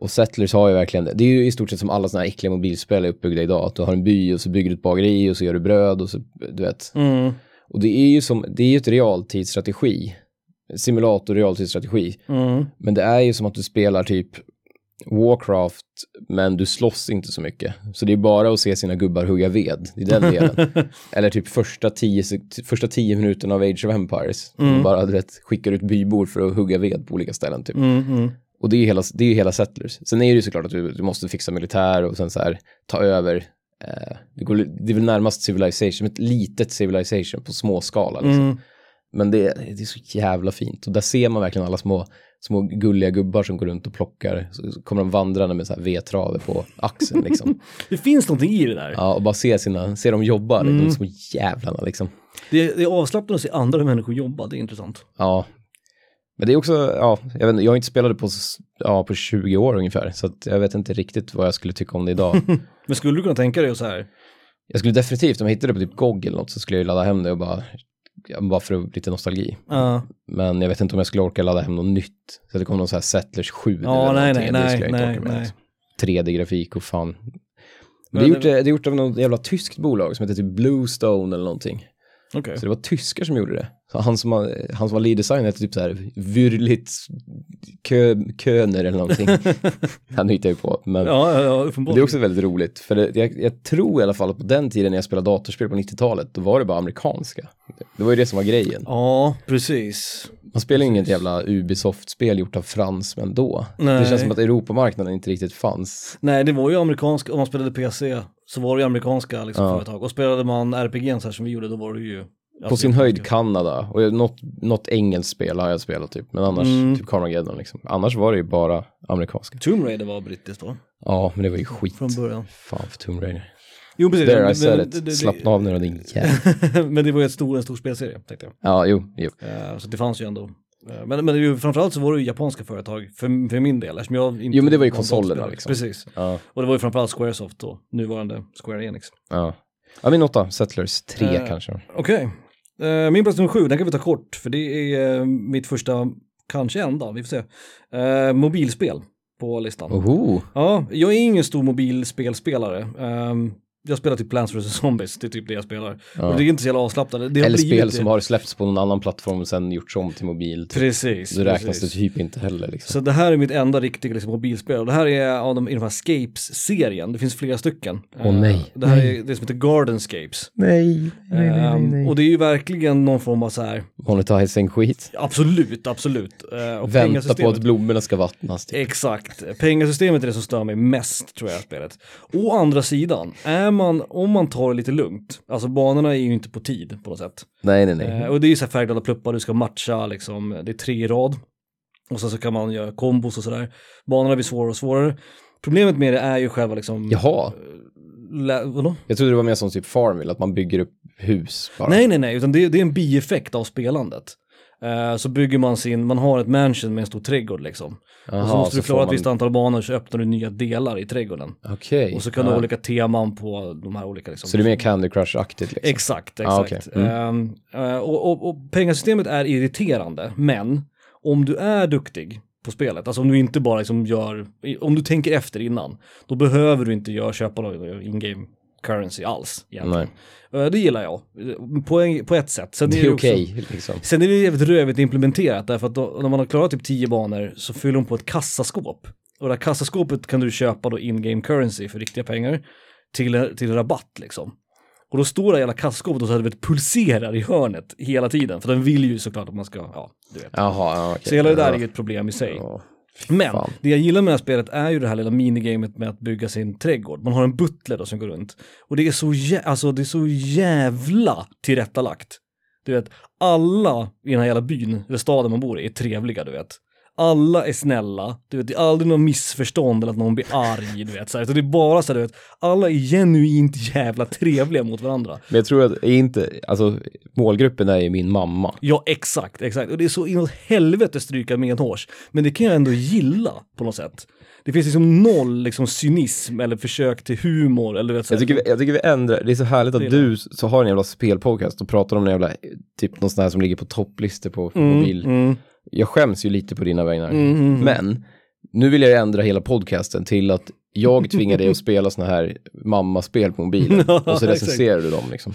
S3: Och Settlers har ju verkligen, det är ju i stort sett som alla sådana här äckliga mobilspel är uppbyggda idag. Att du har en by och så bygger du ett bageri och så gör du bröd och så, du vet.
S2: Mm.
S3: Och det är ju som, det är ju ett realtidsstrategi. Simulator realtidsstrategi.
S2: Mm.
S3: Men det är ju som att du spelar typ Warcraft, men du slåss inte så mycket. Så det är bara att se sina gubbar hugga ved, i den delen. Eller typ första tio, första tio minuterna av Age of Empires.
S2: Mm.
S3: Bara du vet, skickar ut bybor för att hugga ved på olika ställen typ.
S2: Mm, mm.
S3: Och det är ju hela, det är hela Settlers. Sen är det ju såklart att du, du måste fixa militär och sen så här ta över. Eh, det, går, det är väl närmast Civilization, ett litet Civilization på småskala. Liksom.
S2: Mm.
S3: Men det, det är så jävla fint. Och där ser man verkligen alla små, små gulliga gubbar som går runt och plockar. Så kommer de vandrande med så här vedtrave på axeln liksom.
S2: Det finns någonting i det där.
S3: Ja, och bara se, sina, se dem jobba,
S2: Mm.
S3: de små jävlarna liksom.
S2: Det, det är avslappnande att se andra människor jobba, det är intressant.
S3: Ja. Men det är också, ja, jag, vet, jag har inte spelat på, ja, på 20 år ungefär. Så jag vet inte riktigt vad jag skulle tycka om det idag.
S2: Men skulle du kunna tänka dig så här,
S3: Jag skulle definitivt, om jag hittade det på typ GOG eller något så skulle jag ladda hem det och bara, bara för lite nostalgi.
S2: ja,
S3: Men jag vet inte om jag skulle orka ladda hem något nytt. Så det kommer någon så här Settlers 7
S2: Ja,
S3: eller
S2: nej,
S3: någonting.
S2: nej,
S3: det skulle jag inte orka med.
S2: nej.
S3: alltså. 3D-grafik och fan. Men
S2: Men
S3: det är,
S2: det-
S3: gjort, det är gjort av något jävla tyskt bolag som heter typ Bluestone eller någonting.
S2: Okej.
S3: Så det var tyskar som gjorde det. Så han som, han som var lead designer hette typ så här Wyrlit Kö, Köner eller någonting. han hittade jag på. Men
S2: Ja, ja, ja,
S3: det är också väldigt roligt. För det, jag, jag tror i alla fall att på den tiden när jag spelade datorspel på 90-talet, då var det bara amerikanska. Det var ju det som var grejen.
S2: Ja, precis.
S3: Man spelar ju inget jävla Ubisoft-spel gjort av fransmän då.
S2: Nej.
S3: Det känns som att Europamarknaden inte riktigt fanns.
S2: Nej, det var ju amerikanska, om man spelade PC så var det ju amerikanska liksom,
S3: Ja.
S2: företag. Och spelade man RPG så här som vi gjorde, då var det ju...
S3: På sin höjd Kanada och något, något engelskt spel har jag spelat typ. Men annars,
S2: Mm.
S3: typ Carmageddon liksom. Annars var det ju bara amerikanska.
S2: Tomb Raider var brittiskt då,
S3: Ja, men det var ju skit.
S2: från början.
S3: Fan för Tomb Raider.
S2: Jo, precis.
S3: There
S2: men-
S3: I said
S2: men-
S3: it. Slappna av nu då din jävel.
S2: men det var ju ett stor, en stor spelserie, tänkte jag.
S3: Ja, jo, jo.
S2: Eh, så det fanns ju ändå. Eh, men, men det är ju, framförallt så var det ju japanska företag, för, för min del. Eftersom jag inte
S3: Jo, men det var ju konsolerna, liksom.
S2: Precis.
S3: Ja,
S2: Och det var ju framförallt Squaresoft då, nuvarande Square Enix.
S3: ja. Ja, min åtta, Settlers, tre
S2: Eh,
S3: kanske.
S2: Okej. Eh, min plats nummer sju, den kan vi ta kort, för det är eh, mitt första, kanske enda, vi får se, eh, mobilspel på listan.
S3: Oho,
S2: Ja, jag är ingen stor mobilspelspelare. Um, jag spelar typ Plants vs Zombies, det är typ det jag spelar.
S3: Ja.
S2: Och det är inte så jävla avslappnande. Det
S3: eller
S2: blivit
S3: spel
S2: det.
S3: som har släppts på någon annan plattform och sen gjorts om till mobil. Typ.
S2: Precis.
S3: Då räknas
S2: precis.
S3: det typ inte heller liksom.
S2: Så det här är mitt enda riktiga liksom, mobilspel. Och det här är av de, i de här Scapes-serien. Det finns flera stycken.
S3: Åh,
S2: Eh,
S3: nej.
S2: Det här
S3: Nej.
S2: är det som heter Gardenscapes.
S3: Nej,
S2: Ehm, och det är ju verkligen någon form av så här,
S3: Monetizing-skit.
S2: absolut, absolut. Eh, och
S3: Vänta på
S2: pengasystemet-
S3: att blommorna ska vattnas. Typ.
S2: Exakt. Pengasystemet är det som stör mig mest tror jag i spelet. Å andra sidan, är man, om man tar det lite lugnt, alltså banorna är ju inte på tid på något sätt.
S3: Nej, nej, nej.
S2: Eh, och det är ju så här färgglada pluppar, du ska matcha liksom, det är tre i rad. Och sen så kan man göra kombos och sådär. Banorna blir svårare och svårare. Problemet med det är ju själva liksom...
S3: Jaha,
S2: Lä, vadå?
S3: jag trodde det var mer som typ Farmville, att man bygger upp hus bara.
S2: Nej, nej, nej, utan det, det är en bieffekt av spelandet. Eh, så bygger man sin, man har ett mansion med en stor trädgård liksom.
S3: Jaha,
S2: och så måste du klara ett visst antal banor så öppnar du nya delar i trädgården.
S3: Okej.
S2: Och så kan du
S3: ja.
S2: ha olika teman på de här olika liksom.
S3: Så det är mer Candy Crush-aktigt liksom?
S2: Exakt,
S3: Ah,
S2: exakt.
S3: okej. Mm.
S2: Ehm, eh, och, och, och pengasystemet är irriterande, men om du är duktig på spelet, alltså om du inte bara liksom gör, om du tänker efter innan, då behöver du inte göra, köpa någon in-game currency alls. Egentligen.
S3: Nej,
S2: Eh, det gillar jag, på, en, på ett sätt. Sen
S3: det
S2: är
S3: är okej liksom.
S2: Sen är det jävligt rövigt implementerat därför att då, när man har klarat typ 10 banor så fyller de på ett kassaskåp. Och det här kassaskåpet kan du köpa då in-game currency för riktiga pengar till, till rabatt liksom. Och då står det hela kassaskåpet och så här, vet, pulserar i hörnet hela tiden. För den vill ju såklart att man ska, ja, du vet.
S3: Jaha, ja, okej.
S2: Så hela det där
S3: ja.
S2: är ju ett problem i sig.
S3: Ja.
S2: Men
S3: fan.
S2: det jag gillar med det här spelet är ju det här lilla minigamet med att bygga sin trädgård. Man har en butler då som går runt. Och det är så, jä- alltså, det är så jävla tillrättalagt. Du vet, alla i den här jävla byn, eller staden man bor i, är trevliga, du vet. Alla är snälla, du vet, det är aldrig någon missförstånd eller att någon blir arg, du vet. Så här, utan det är bara så här, du vet, alla är genuint jävla trevliga mot varandra.
S3: Men jag tror att är inte, alltså målgruppen är ju min mamma.
S2: Ja, exakt, exakt. Och det är så inåt helvete stryka medhårs. Men det kan jag ändå gilla på något sätt. Det finns liksom noll liksom cynism eller försök till humor eller vet, så
S3: Jag tycker, vi, jag tycker vi ändrar, det är så härligt att du så har en jävla spelpodcast och pratar om en jävla, typ någon sån här som ligger på topplistor på mobil.
S2: Mm,
S3: Jag skäms ju lite på dina vägnar.
S2: Mm.
S3: Men, nu vill jag ju ändra hela podcasten till att jag tvingar dig att spela såna här mammaspel på mobilen.
S2: Ja,
S3: och så
S2: exakt.
S3: recenserar du dem liksom.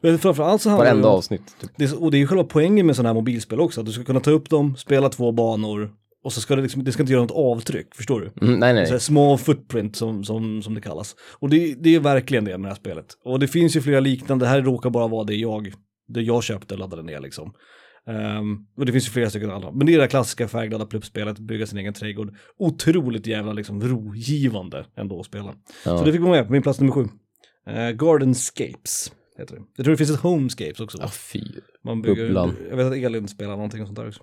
S2: Men framförallt så handlar det
S3: Varenda
S2: om,
S3: avsnitt. Typ.
S2: det är, och det är ju själva poängen med sådana här mobilspel också, att du ska kunna ta upp dem, spela två banor och så ska det liksom, det ska inte göra något avtryck, förstår du?
S3: Mm, nej, nej,
S2: Så här
S3: nej.
S2: small footprint som, som, som det kallas. Och det, det är verkligen det med det här spelet. Och det finns ju flera liknande, det här råkar bara vara det jag, det jag köpte och laddade ner liksom. Ehm, och det finns ju flera stycken andra. Men det är det här klassiska färgglada pluppspelet, bygga sin egen trädgård. Otroligt jävla liksom rogivande ändå att spela.
S3: Ja.
S2: Så det fick vara med på min plats nummer sju. Uh, Gardenscapes heter det. Jag tror det finns ett Homescapes också.
S3: Ja, fy.
S2: Man bygger,
S3: bubblan.
S2: jag vet att Elin spelar någonting sånt där också.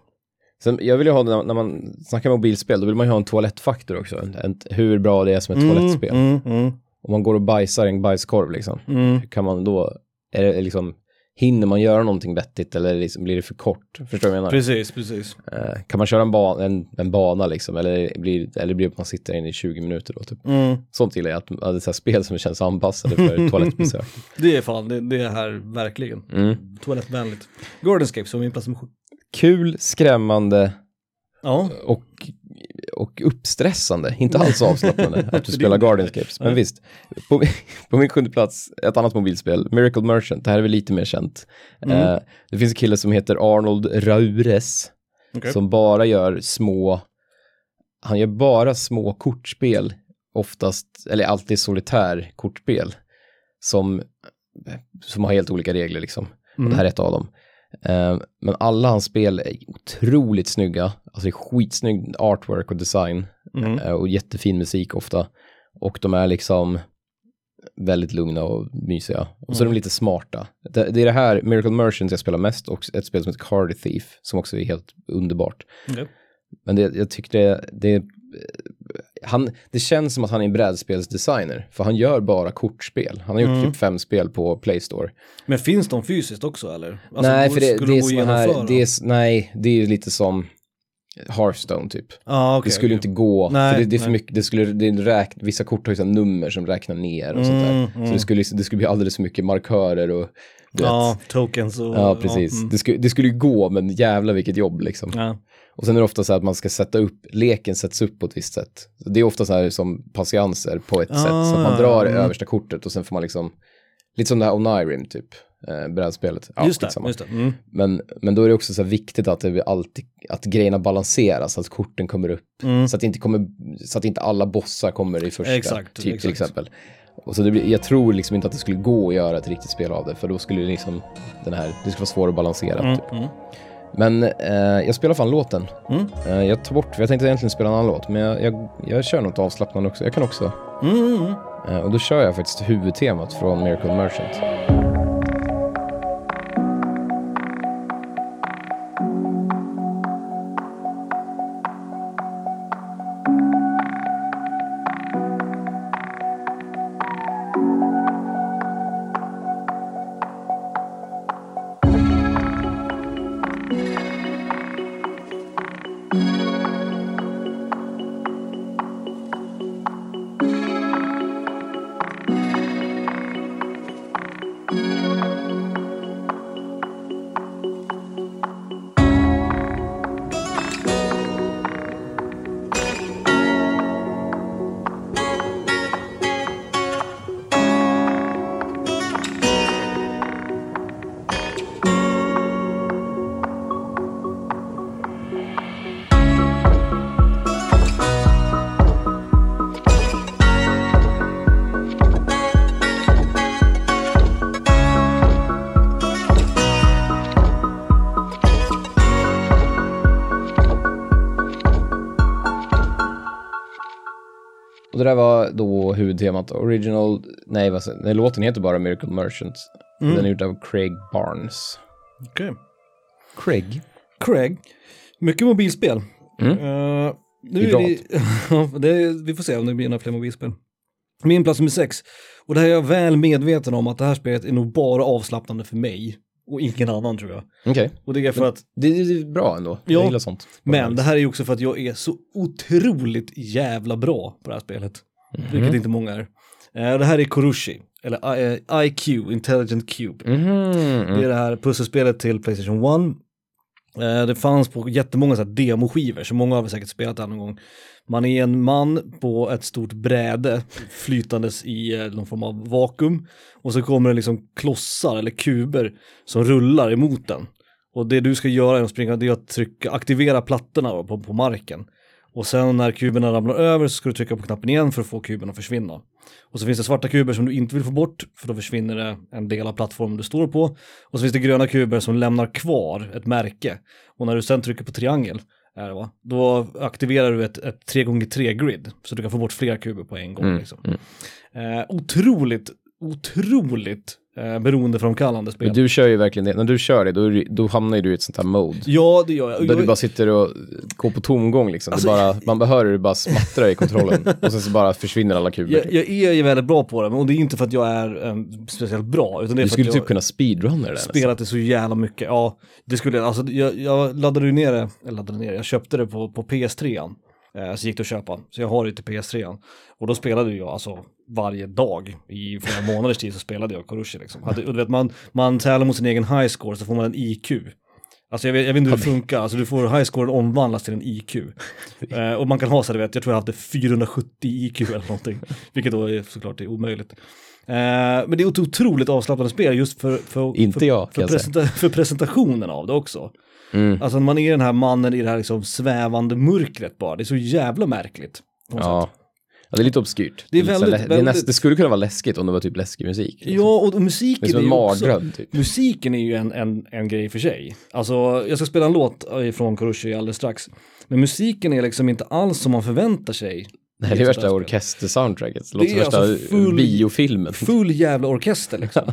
S3: Sen, jag vill ju ha, när, man snackar mobilspel, då vill man ju ha en toalettfaktor också. En, en, hur bra det är som ett toalettspel.
S2: Mm, mm,
S3: Om man går och bajsar i en bajskorv liksom,
S2: mm.
S3: kan man då, är det liksom, hinner man göra någonting vettigt eller liksom, blir det för kort? Förstår du vad jag menar?
S2: Precis, precis.
S3: Eh, kan man köra en, ba en, en bana liksom, eller blir, eller blir det att man sitter inne i 20 minuter då? Typ.
S2: Mm.
S3: Sånt gillar jag, att, att det är spel som känns anpassade för toalettbesök.
S2: Det är fan, det, det är här verkligen.
S3: Mm.
S2: Toalettvänligt. Gardenscapes var min plats nummer sju.
S3: Kul, skrämmande
S2: Ja,
S3: och, och uppstressande, inte alls avslappnande att du spelar Guardianscapes. Men visst, på, på min sjunde plats, ett annat mobilspel, Miracle Merchant, det här är väl lite mer känt.
S2: Mm.
S3: Eh, det finns en kille som heter Arnold Raures,
S2: okej.
S3: som bara gör små, han gör bara små kortspel, oftast, eller alltid solitär kortspel, som, som har helt olika regler liksom. Och
S2: Mm.
S3: det här är ett av dem. Eh, men alla hans spel är otroligt snygga, alltså skitsnygg artwork och design
S2: Mm.
S3: eh, och jättefin musik ofta. Och de är liksom väldigt lugna och mysiga. Och så är de lite smarta. Det, det är det här, Miracle Merchants jag spelar mest och ett spel som heter Card Thief som också är helt underbart.
S2: Okej.
S3: Men det, jag tycker det, det, han, det känns som att han är en brädspelsdesigner, för han gör bara kortspel. Han har gjort
S2: Mm.
S3: typ fem spel på Play Store.
S2: Men finns de fysiskt också eller? Alltså,
S3: nej, för det, det är såna här, det är, nej, det är lite som Hearthstone typ.
S2: ah, okej,
S3: det skulle
S2: okej.
S3: inte gå,
S2: Nej,
S3: för det, det är för
S2: nej.
S3: mycket, det skulle, det räk, vissa kort har ju nummer som räknar ner och sånt där.
S2: Mm,
S3: Så
S2: mm.
S3: det skulle, det skulle bli alldeles för mycket markörer och du
S2: Ja,
S3: vet.
S2: tokens och...
S3: Ja, precis.
S2: mm.
S3: det, skulle, det skulle ju gå, men jävla vilket jobb liksom.
S2: Ja.
S3: Och sen är det ofta så här att man ska sätta upp, leken sätts upp på ett visst sätt. Så det är ofta så här som patienser på ett sätt, så att man
S2: Ah,
S3: drar det
S2: mm.
S3: översta kortet och sen får man liksom, lite som det här Onirim typ, eh, brädspelet. Ja,
S2: just det, just det. Mm.
S3: Men, men då är det också så här viktigt att, det blir alltid, att grejerna balanseras, att korten kommer upp.
S2: Mm.
S3: Så, att inte kommer, så att inte alla bossar kommer i första,
S2: Exakt,
S3: typ, till
S2: exakt.
S3: exempel. Och så det blir, jag tror liksom inte att det skulle gå att göra ett riktigt spel av det, för då skulle det liksom, den här, det skulle vara svårt att balansera.
S2: Mm.
S3: Typ.
S2: Mm.
S3: Men eh, jag spelar fan låten.
S2: Mm.
S3: Eh, jag tar bort, för jag tänkte egentligen spela en annan låt, men jag, jag, jag kör något avslappnande också. Jag kan också.
S2: Mm, mm, mm.
S3: Eh, och då kör jag faktiskt huvudtemat från Miracle Merchant. Huvudtemat. Original, nej, vad säger, nej låten heter bara Miracle Merchant.
S2: Mm.
S3: Den är gjord av Craig Barnes.
S2: Okej.
S3: Craig?
S2: Craig, mycket mobilspel.
S3: Mm.
S2: Eh, nu
S3: I
S2: är det, Ja, det är, vi får se om det blir några fler mobilspel. Min plats nummer sex. Och det här är jag väl medveten om att det här spelet är nog bara avslappnande för mig. Och ingen annan tror jag.
S3: Okej.
S2: Och det är för att,
S3: Det, det är bra ändå.
S2: Ja,
S3: Jag gillar sånt.
S2: men det här är ju också för att jag är så otroligt jävla bra på det här spelet.
S3: Mhm.
S2: Vilket inte många är. Eh, det här är Korushi, eller eh, IQ, Intelligent Cube.
S3: Mhm,
S2: Det
S3: mm.
S2: är det här pusselspelet till Playstation 1. Eh, Det fanns på jättemånga så här demoskivor, så många har väl säkert spelat det någon gång. Man är en man på ett stort bräde flytandes i någon form av vakuum och så kommer det liksom klossar eller kuber som rullar emot den. Och det du ska göra är att springa, det är att trycka, aktivera plattorna på, på marken. Och sen när kuberna ramlar över så ska du trycka på knappen igen för att få kuben att försvinna. Och så finns det svarta kuber som du inte vill få bort för då försvinner det en del av plattformen du står på. Och så finns det gröna kuber som lämnar kvar ett märke. Och när du sen trycker på triangel, är det va? då aktiverar du ett, ett 3x3 grid så du kan få bort flera kuber på en gång.
S3: Mm,
S2: Liksom. Eh, otroligt, otroligt eh, beroendeframkallande spel.
S3: Men du kör ju verkligen det. När du kör det, då, då hamnar ju du i ett sånt här mode.
S2: Ja, det gör jag.
S3: Där
S2: jag
S3: du bara sitter och går på tomgång liksom.
S2: Alltså-
S3: bara, man behöver det bara smattrar i kontrollen. och sen så bara försvinner alla kuber.
S2: jag, jag är ju väldigt bra på det, men och det är inte för att jag är um, speciellt bra, utan det är
S3: du skulle typ kunna speedrunna det där
S2: spelat det så jävla mycket. Ja, det skulle jag, alltså jag, jag laddade ju ner det, eller laddade ner jag köpte det på, på PS3. Eh, så gick det att köpa, så jag har det till PS3. Och då spelade jag alltså varje dag i flera månaders tid så spelade jag Korushi liksom. Hade, du vet, man, man tävlar mot sin egen high score så får man en IQ. Alltså jag vet, jag vet inte hur det funkar, alltså du får high scoren omvandlas till en IQ. Eh, och man kan ha så här, vet, jag tror jag hade 470 IQ eller någonting. Vilket då är såklart är omöjligt. Eh, men det är ett otroligt avslappnande spel just för, för,
S3: Inte
S2: för,
S3: jag,
S2: för, presenta- för presentationen av det också.
S3: Mm.
S2: Alltså man är den här mannen i det här liksom svävande mörkret bara, det är så jävla märkligt.
S3: Ja. ja, det är lite obskyrt.
S2: Det är väldigt-
S3: det, är näst,
S2: väldigt-
S3: det skulle kunna vara läskigt om det var typ läskig musik. liksom.
S2: Ja, och, och
S3: det är
S2: musiken är
S3: en
S2: ju också,
S3: typ.
S2: musiken är ju en, en, en grej för sig. Alltså, jag ska spela en låt från Korushi alldeles strax. Men musiken är liksom inte alls som man förväntar sig.
S3: Det här är värsta orkester-soundtracket. Det
S2: Det
S3: låter som
S2: är
S3: värsta
S2: alltså full-
S3: biofilmen.
S2: Full jävla orkester liksom.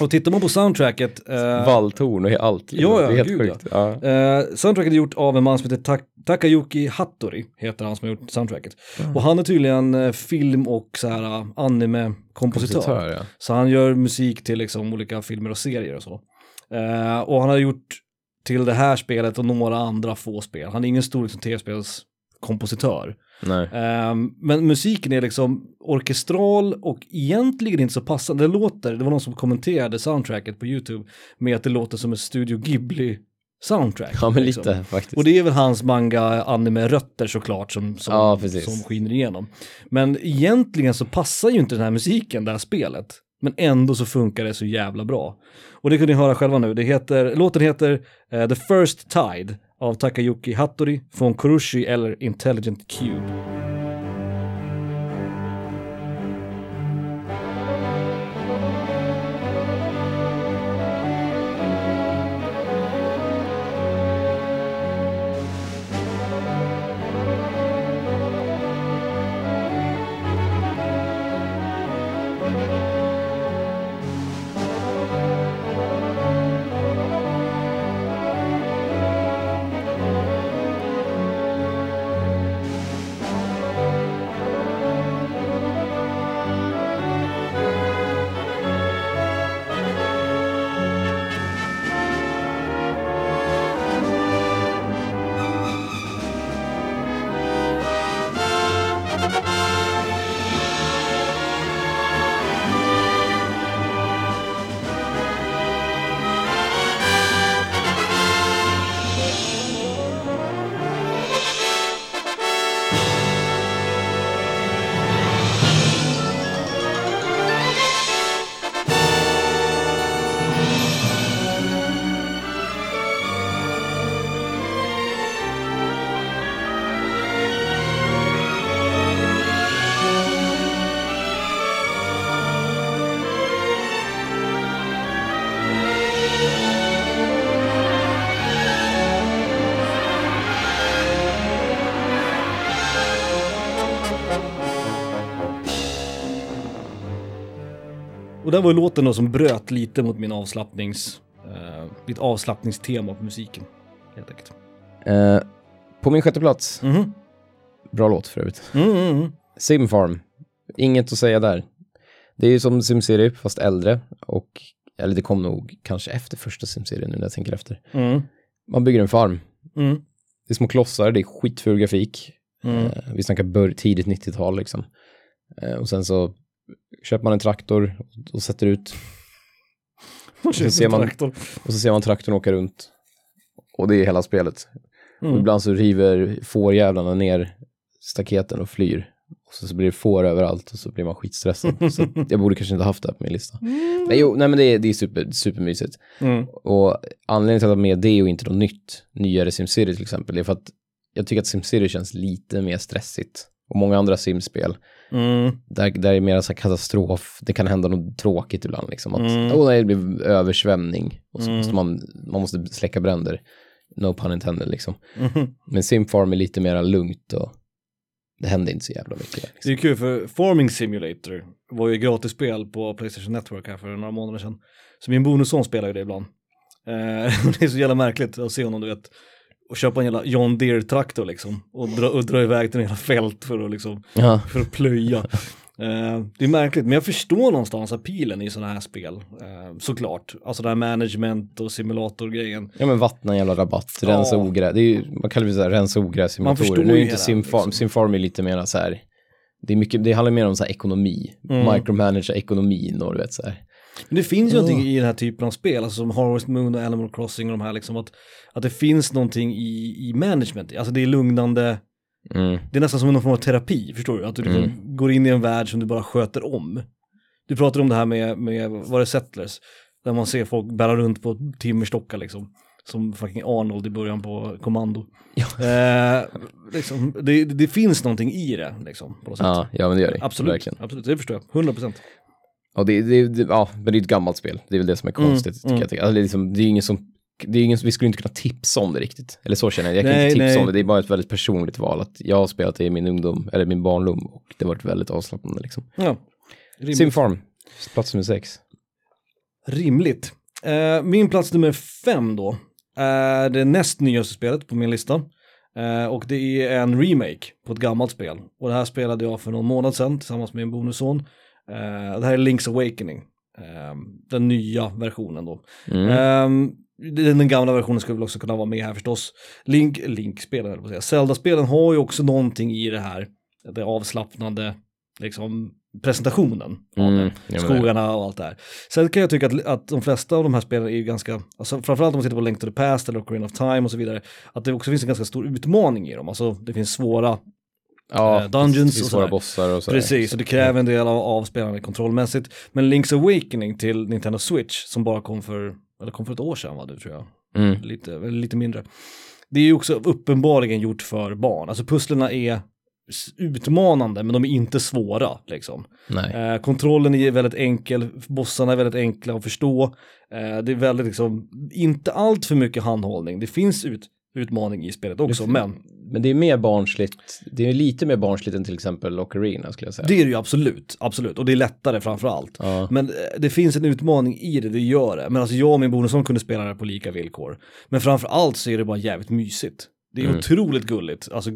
S2: och tittar man på soundtracket, eh,
S3: Valltorn och allt. liksom.
S2: Ja, ja,
S3: det är helt
S2: gud,
S3: sjukt. Ja.
S2: Eh, soundtracket är gjort av en man som heter Tak- Takayuki Hattori, heter han som har gjort soundtracket. Och han är tydligen eh, film och så här uh, anime-kompositör.
S3: Kompositör, ja.
S2: Så han gör musik till liksom olika filmer och serier och så. Eh, och han har gjort till det här spelet och några andra få spel. Han är ingen stor liksom, tv-spelskompositör.
S3: Nej.
S2: Eh, men musiken är liksom orkestral och egentligen inte så passande. Det låter, det var någon som kommenterade soundtracket på YouTube med att det låter som ett Studio Ghibli soundtrack.
S3: Ja, men
S2: liksom.
S3: lite faktiskt.
S2: Och det är väl hans manga-anime-rötter såklart som, som,
S3: Ja,
S2: som skiner igenom. Men egentligen så passar ju inte den här musiken, det här spelet. Men ändå så funkar det så jävla bra. Och det kan ni höra själva nu. Det heter, låten heter eh, The First Tide av Takayuki Hattori från Kurushi eller Intelligent Cube. Och där var låten då som bröt lite mot min avslappnings, eh, mitt avslappningstema på musiken. Helt enkelt.
S3: Eh, på min sjätte plats,
S2: Mhm.
S3: bra låt för övrigt.
S2: Mm, mm, mm.
S3: Simfarm, inget att säga där. Det är ju som SimCity fast äldre och, eller det kom nog kanske efter första SimCity nu när jag tänker efter.
S2: Mm,
S3: Man bygger en farm,
S2: mm,
S3: det är små klossar, det är skitful grafik.
S2: mm.
S3: Eh, vi snackar bör- tidigt 90-tal liksom. Eh, och sen så köper man en traktor och, och sätter ut
S2: Så
S3: ser man- och så ser man traktorn åka runt. Och det är hela spelet. Och
S2: Mm.
S3: ibland så river fårjävlarna ner staketen och flyr. Och så, så blir det får överallt och så blir man skitstressad. så jag borde kanske inte haft det här på min lista. Men jo, nej men det är, det är super, supermysigt.
S2: Mm.
S3: Och anledningen till att jag med det och inte något nytt, nyare SimCity till exempel, är för att jag tycker att SimCity känns lite mer stressigt. Och många andra simspel,
S2: Mm.
S3: där, där är det mer så katastrof, det kan hända något tråkigt ibland liksom. Att,
S2: Mm.
S3: åh nej, det blir översvämning och så
S2: Mm.
S3: måste man, man måste släcka bränder. No pun intended liksom.
S2: Mhm.
S3: Men Simfarm är lite mer lugnt och det händer inte så jävla mycket.
S2: Det
S3: Liksom.
S2: är kul för Farming Simulator var ju gratisspel på Playstation Network här för några månader sedan. Så min bonusson spelar ju det ibland. Eh, det är så jävla märkligt att se honom, du vet, och köpa en jävla John Deere-traktor liksom. Och dra, och dra iväg till en hela fält för att liksom,
S3: Ja,
S2: för att plöja. Eh, det är märkligt, men jag förstår någonstans appealen i sådana här spel. Uh, såklart, alltså det här management och simulatorgrejen.
S3: ja men vattna en jävla rabatt, rensa
S2: Ja.
S3: ogräs. Det är ju, man kallar det så här, rensa ogräs simulatorer. Nu är
S2: ju
S3: inte Simfarm,
S2: liksom.
S3: Simfarm är lite mer så här, det, är mycket, det handlar mer om så här ekonomi,
S2: Mm.
S3: micromanagera ekonomin och du vet så här.
S2: Men det finns ju
S3: Ja.
S2: någonting i den här typen av spel, alltså som Harvest Moon och Animal Crossing och de här liksom, att, att det finns någonting i, i management, alltså det är lugnande,
S3: Mm.
S2: det är nästan som någon form av terapi, förstår du? Att du liksom
S3: Mm.
S2: går in i en värld som du bara sköter om. Du pratar om det här med, med var det Settlers, där man ser folk bära runt på timmerstockar liksom. Som fucking Arnold i början på kommando.
S3: Ja.
S2: Eh, liksom, det, det finns någonting i det liksom. På något sätt.
S3: Ja, ja men det gör det.
S2: absolut,
S3: Verkligen.
S2: absolut, det förstår jag. 100 procent.
S3: Och det, det, det, ja, men det är ett gammalt spel. Det är väl det som är konstigt.
S2: Mm,
S3: tycker jag. Alltså, det, är liksom, det är ingen som, det är ingen, vi skulle inte kunna tipsa om det riktigt. Eller så känner jag. Jag kan
S2: Nej,
S3: inte tipsa
S2: nej.
S3: om det. Det är bara ett väldigt personligt val. Att jag har spelat det i min ungdom, eller min barndom. Och det har varit väldigt avslappnande liksom.
S2: Ja. Rimligt.
S3: Simfarm, plats nummer sex.
S2: Rimligt. Eh, min plats nummer fem då är det näst nyaste spelet på min lista. Eh, och det är en remake på ett gammalt spel. Och det här spelade jag för någon månad sedan tillsammans med min bonusson. Eh, det här är Link's Awakening. Eh, den nya versionen då.
S3: Mm.
S2: Ehm, den, gamla versionen skulle väl också kunna vara med här förstås. Link, Link-spelen, på säga. Zelda-spelen har ju också någonting i det här, det avslappnande, liksom presentationen av
S3: Mm,
S2: det. Skogarna och allt det här. Sen kan jag tycka att, att de flesta av de här spelen är ju ganska, alltså framförallt om man tittar på Link to the Past eller Ocarina of Time och så vidare, att det också finns en ganska stor utmaning i dem. Alltså det finns svåra
S3: Ja,
S2: eh, dungeons och
S3: svåra bossar och sådär.
S2: Precis, och det kräver en del av avspelandet kontrollmässigt. Men Link's Awakening till Nintendo Switch som bara kom för, eller kom för ett år sedan var det tror jag,
S3: Mm.
S2: lite, lite mindre. Det är ju också uppenbarligen gjort för barn, alltså pusslerna är utmanande men de är inte svåra liksom. Eh, kontrollen är väldigt enkel, bossarna är väldigt enkla att förstå. Eh, det är väldigt liksom, inte allt för mycket handhållning, det finns ut, utmaning i spelet också, men
S3: Men det är mer barnsligt, det är lite mer barnsligt än till exempel Ocarina skulle jag säga.
S2: det är det ju absolut, absolut, och det är lättare framför allt.
S3: Ja.
S2: Men eh, det finns en utmaning i det, det gör det. Men alltså jag och min bonusson kunde spela det på lika villkor. Men framför allt så är det bara jävligt mysigt. Det är
S3: Mm.
S2: otroligt gulligt. Alltså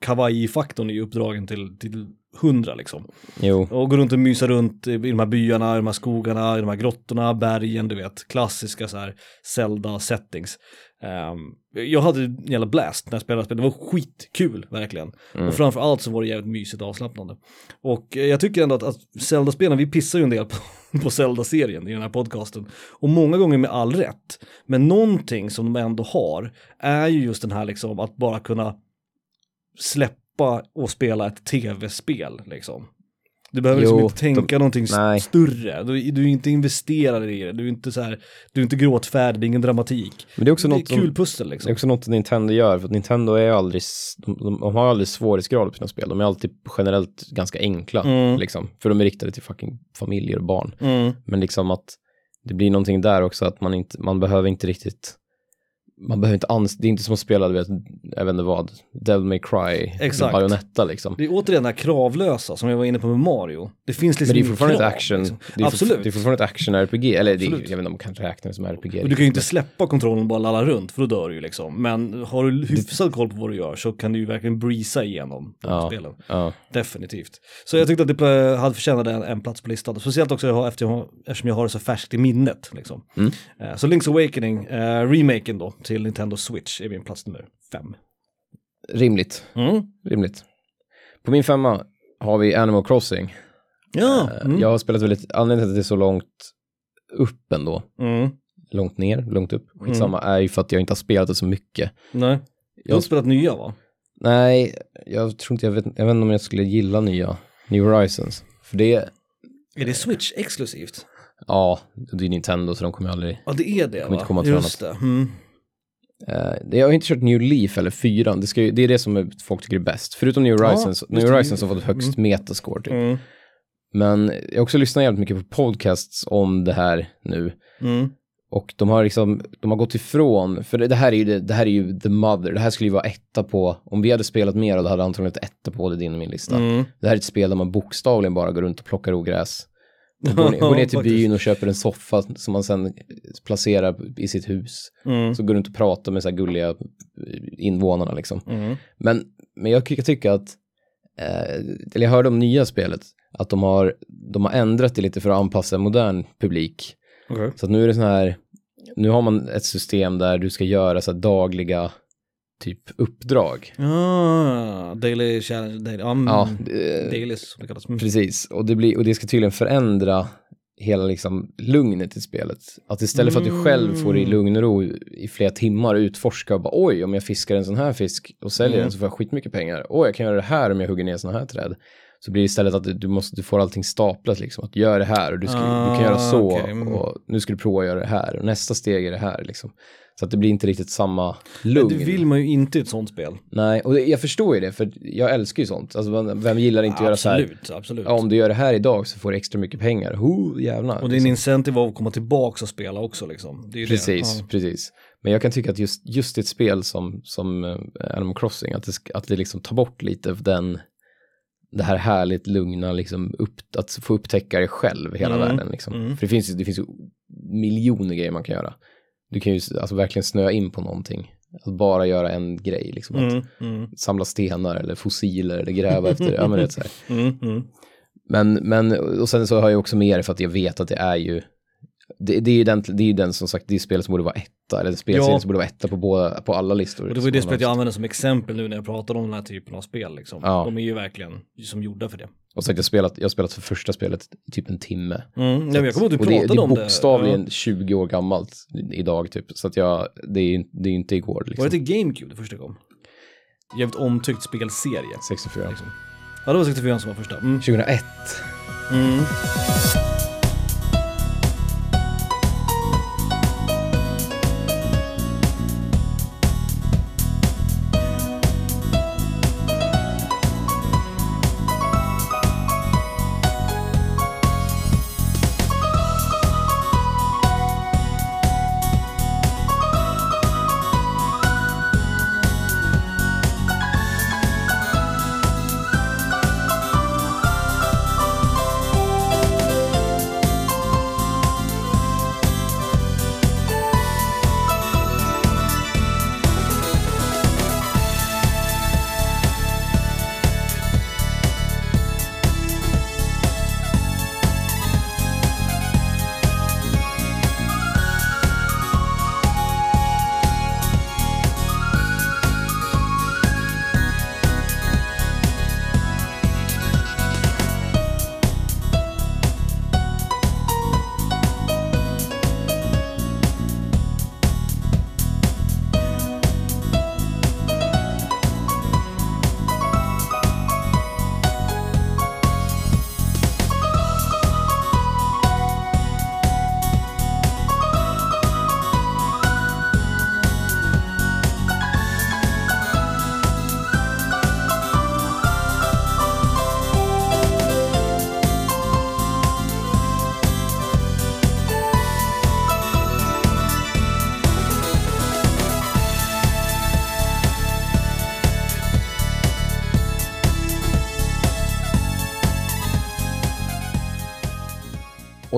S2: kawaii-faktorn är ju uppdragen till, till hundra liksom.
S3: Jo.
S2: Och gå runt och mysa runt i de här byarna, i de här skogarna, i de här grottorna, bergen, du vet. Klassiska så här Zelda-settings. Ehm, jag hade en jävla blast när jag spelade spelet. Det var skitkul, verkligen.
S3: Mm.
S2: Och framför allt så var det jävligt mysigt och avslappnande. Och eh, jag tycker ändå att, att Zelda-spelen, vi pissar ju en del på, på Zelda-serien i den här podcasten. Och många gånger med all rätt. Men någonting som de ändå har är ju just den här liksom att bara kunna släppa och spela ett tv-spel liksom. Du behöver liksom
S3: Jo,
S2: inte tänka någonting s-
S3: nej.
S2: större. Du, du är inte investerad i det. Du är inte så här, du är inte gråtfärdig, det är ingen dramatik.
S3: Men det är också
S2: Det är
S3: något som,
S2: kul pussel
S3: det är
S2: liksom.
S3: också något Nintendo gör, för att Nintendo är aldrig, de, de, de har aldrig svårighetsgrad på sina spel. De är alltid generellt ganska enkla,
S2: Mm.
S3: liksom. För de är riktade till fucking familjer och barn.
S2: Mm.
S3: Men liksom att det blir någonting där också, att man inte, man behöver inte riktigt, man behöver inte ans, det är inte som att spela, du vet, jag vet inte vad, Devil May Cry,
S2: Exakt.
S3: Bayonetta liksom.
S2: Det är återigen det här kravlösa som jag var inne på med Mario. Det finns liksom
S3: Men det är fortfarande
S2: krav,
S3: ett action,
S2: liksom.
S3: det är,
S2: Absolut.
S3: Det är fortfarande ett action-RPG, eller det är, jag vet inte om man kan räkna det som RPG.
S2: Och du kan ju inte släppa kontrollen och bara lalla runt för då dör du ju liksom. Men har du hyfsad koll på vad du gör så kan du ju verkligen breeza igenom de
S3: Ja.
S2: spelen.
S3: Ja,
S2: Definitivt. Så jag tyckte att det hade förtjänat en, en plats på listan. Speciellt också jag har- eftersom jag har det så färskt i minnet. Liksom.
S3: Mm.
S2: Eh, Så Link's Awakening, eh, remaken då till Nintendo Switch är min plats nummer fem.
S3: rimligt,
S2: Mm.
S3: rimligt. På min femma har vi Animal Crossing.
S2: Ja.
S3: Eh,
S2: Mm.
S3: Jag har spelat väldigt, anledningen till att det är så långt upp ändå,
S2: Mm.
S3: långt ner, långt upp, skitsamma, är ju för att jag inte har spelat det så mycket.
S2: Nej. Du har
S3: Jag,
S2: spelat nya va?
S3: Nej, jag tror inte, jag vet, jag vet inte om jag skulle gilla nya New Horizons. För det,
S2: Är det Switch exklusivt?
S3: ja, det är Nintendo så de kommer aldrig
S2: Ja, det är det
S3: Kommer inte
S2: va?
S3: komma till
S2: Just det. Mm.
S3: Det- jag har inte kört New Leaf eller 4, det, ju, det är det som folk tycker är bäst. Förutom New Horizons,
S2: just
S3: New. Horizons har fått högst metascore typ.
S2: Mm.
S3: Men jag har också lyssnat jävligt mycket på podcasts om det här nu.
S2: Mm.
S3: Och de har liksom, de har gått ifrån, för det, här är ju det, det här är ju the mother, det här skulle ju vara etta på, om vi hade spelat mer det hade antagligen ett etta på det din och min lista.
S2: Mm.
S3: Det här är ett spel där man bokstavligen bara går runt och plockar ogräs. Och går, ner, går ner till byn och köper en soffa som man sen placerar i sitt hus.
S2: Mm.
S3: Så går runt och pratar med så här gulliga invånarna liksom.
S2: Mm.
S3: Men, men jag kan tycka att, eh, eller jag hörde om nya spelet, att de har, de har ändrat det lite för att anpassa en modern publik.
S2: Okej.
S3: Så nu är det så här, nu har man ett system där du ska göra så här dagliga typ uppdrag.
S2: Ah, daily challenge, daily, um,
S3: Ja, det-
S2: dailies som det kallas. Mm.
S3: Precis, och det, blir, och det ska tydligen förändra hela liksom lugnet i spelet. Att istället för att du själv får i lugn och ro i flera timmar utforska och bara oj, om jag fiskar en sån här fisk och säljer
S2: Mm.
S3: den så får jag skitmycket pengar. Oj, jag kan göra det här om jag hugger ner såna här träd. Så blir det istället att du, måste, du får allting staplat liksom. Att göra det här och du, ska, du kan göra
S2: Ah,
S3: så
S2: okej, mm.
S3: och nu ska du prova att göra det här och nästa steg är det här liksom. Så att det blir inte riktigt samma lugn.
S2: Det vill man ju inte i ett sånt spel.
S3: Nej, och jag förstår ju det för jag älskar ju sånt. Alltså vem- gillar inte att göra så här?
S2: absolut, absolut.
S3: Ja, om du gör det här idag så får du extra mycket pengar. Ho, jävlar.
S2: och är en incentive av att komma tillbaka och spela också liksom.
S3: Precis.
S2: Ja.
S3: precis. Men jag kan tycka att just, just ett spel som, som eh, Animal Crossing, att det, att det liksom tar bort lite av den, det här härligt lugna, liksom upp, att få upptäcka det själv, hela
S2: Mm,
S3: världen. Liksom.
S2: mm.
S3: För det finns, det finns miljoner grejer man kan göra. Du kan ju alltså, verkligen snöa in på någonting. Att bara göra en grej, liksom. Att
S2: Mm, mm,
S3: samla stenar eller fossiler eller gräva efter, ja men det är så
S2: mm, mm.
S3: Men, men, och sen så har jag också med det för att jag vet att det är ju, det, det är ju den, det är den som sagt, det är spelet som borde vara etta, eller spelserien
S2: Ja.
S3: som borde vara etta på, båda, på alla listor.
S2: Och det var ju det spelet jag använde som exempel nu när jag pratar om den här typen av spel liksom.
S3: Ja.
S2: De är ju verkligen som gjorda för det.
S3: Och sagt, jag, har spelat, jag har spelat för första spelet i typ en timme.
S2: Mm. Nej, jag kommer ihåg att du
S3: det,
S2: pratade
S3: det är
S2: om det.
S3: bokstavligen 20 år gammalt idag typ. Så att jag, det är det är inte igår
S2: Ja.
S3: liksom.
S2: Var det till GameCube det första kom? Jävligt omtyckt spelserie.
S3: 64.
S2: Liksom. Ja, det var 64 som var första. Mm.
S3: 2001.
S2: Mm.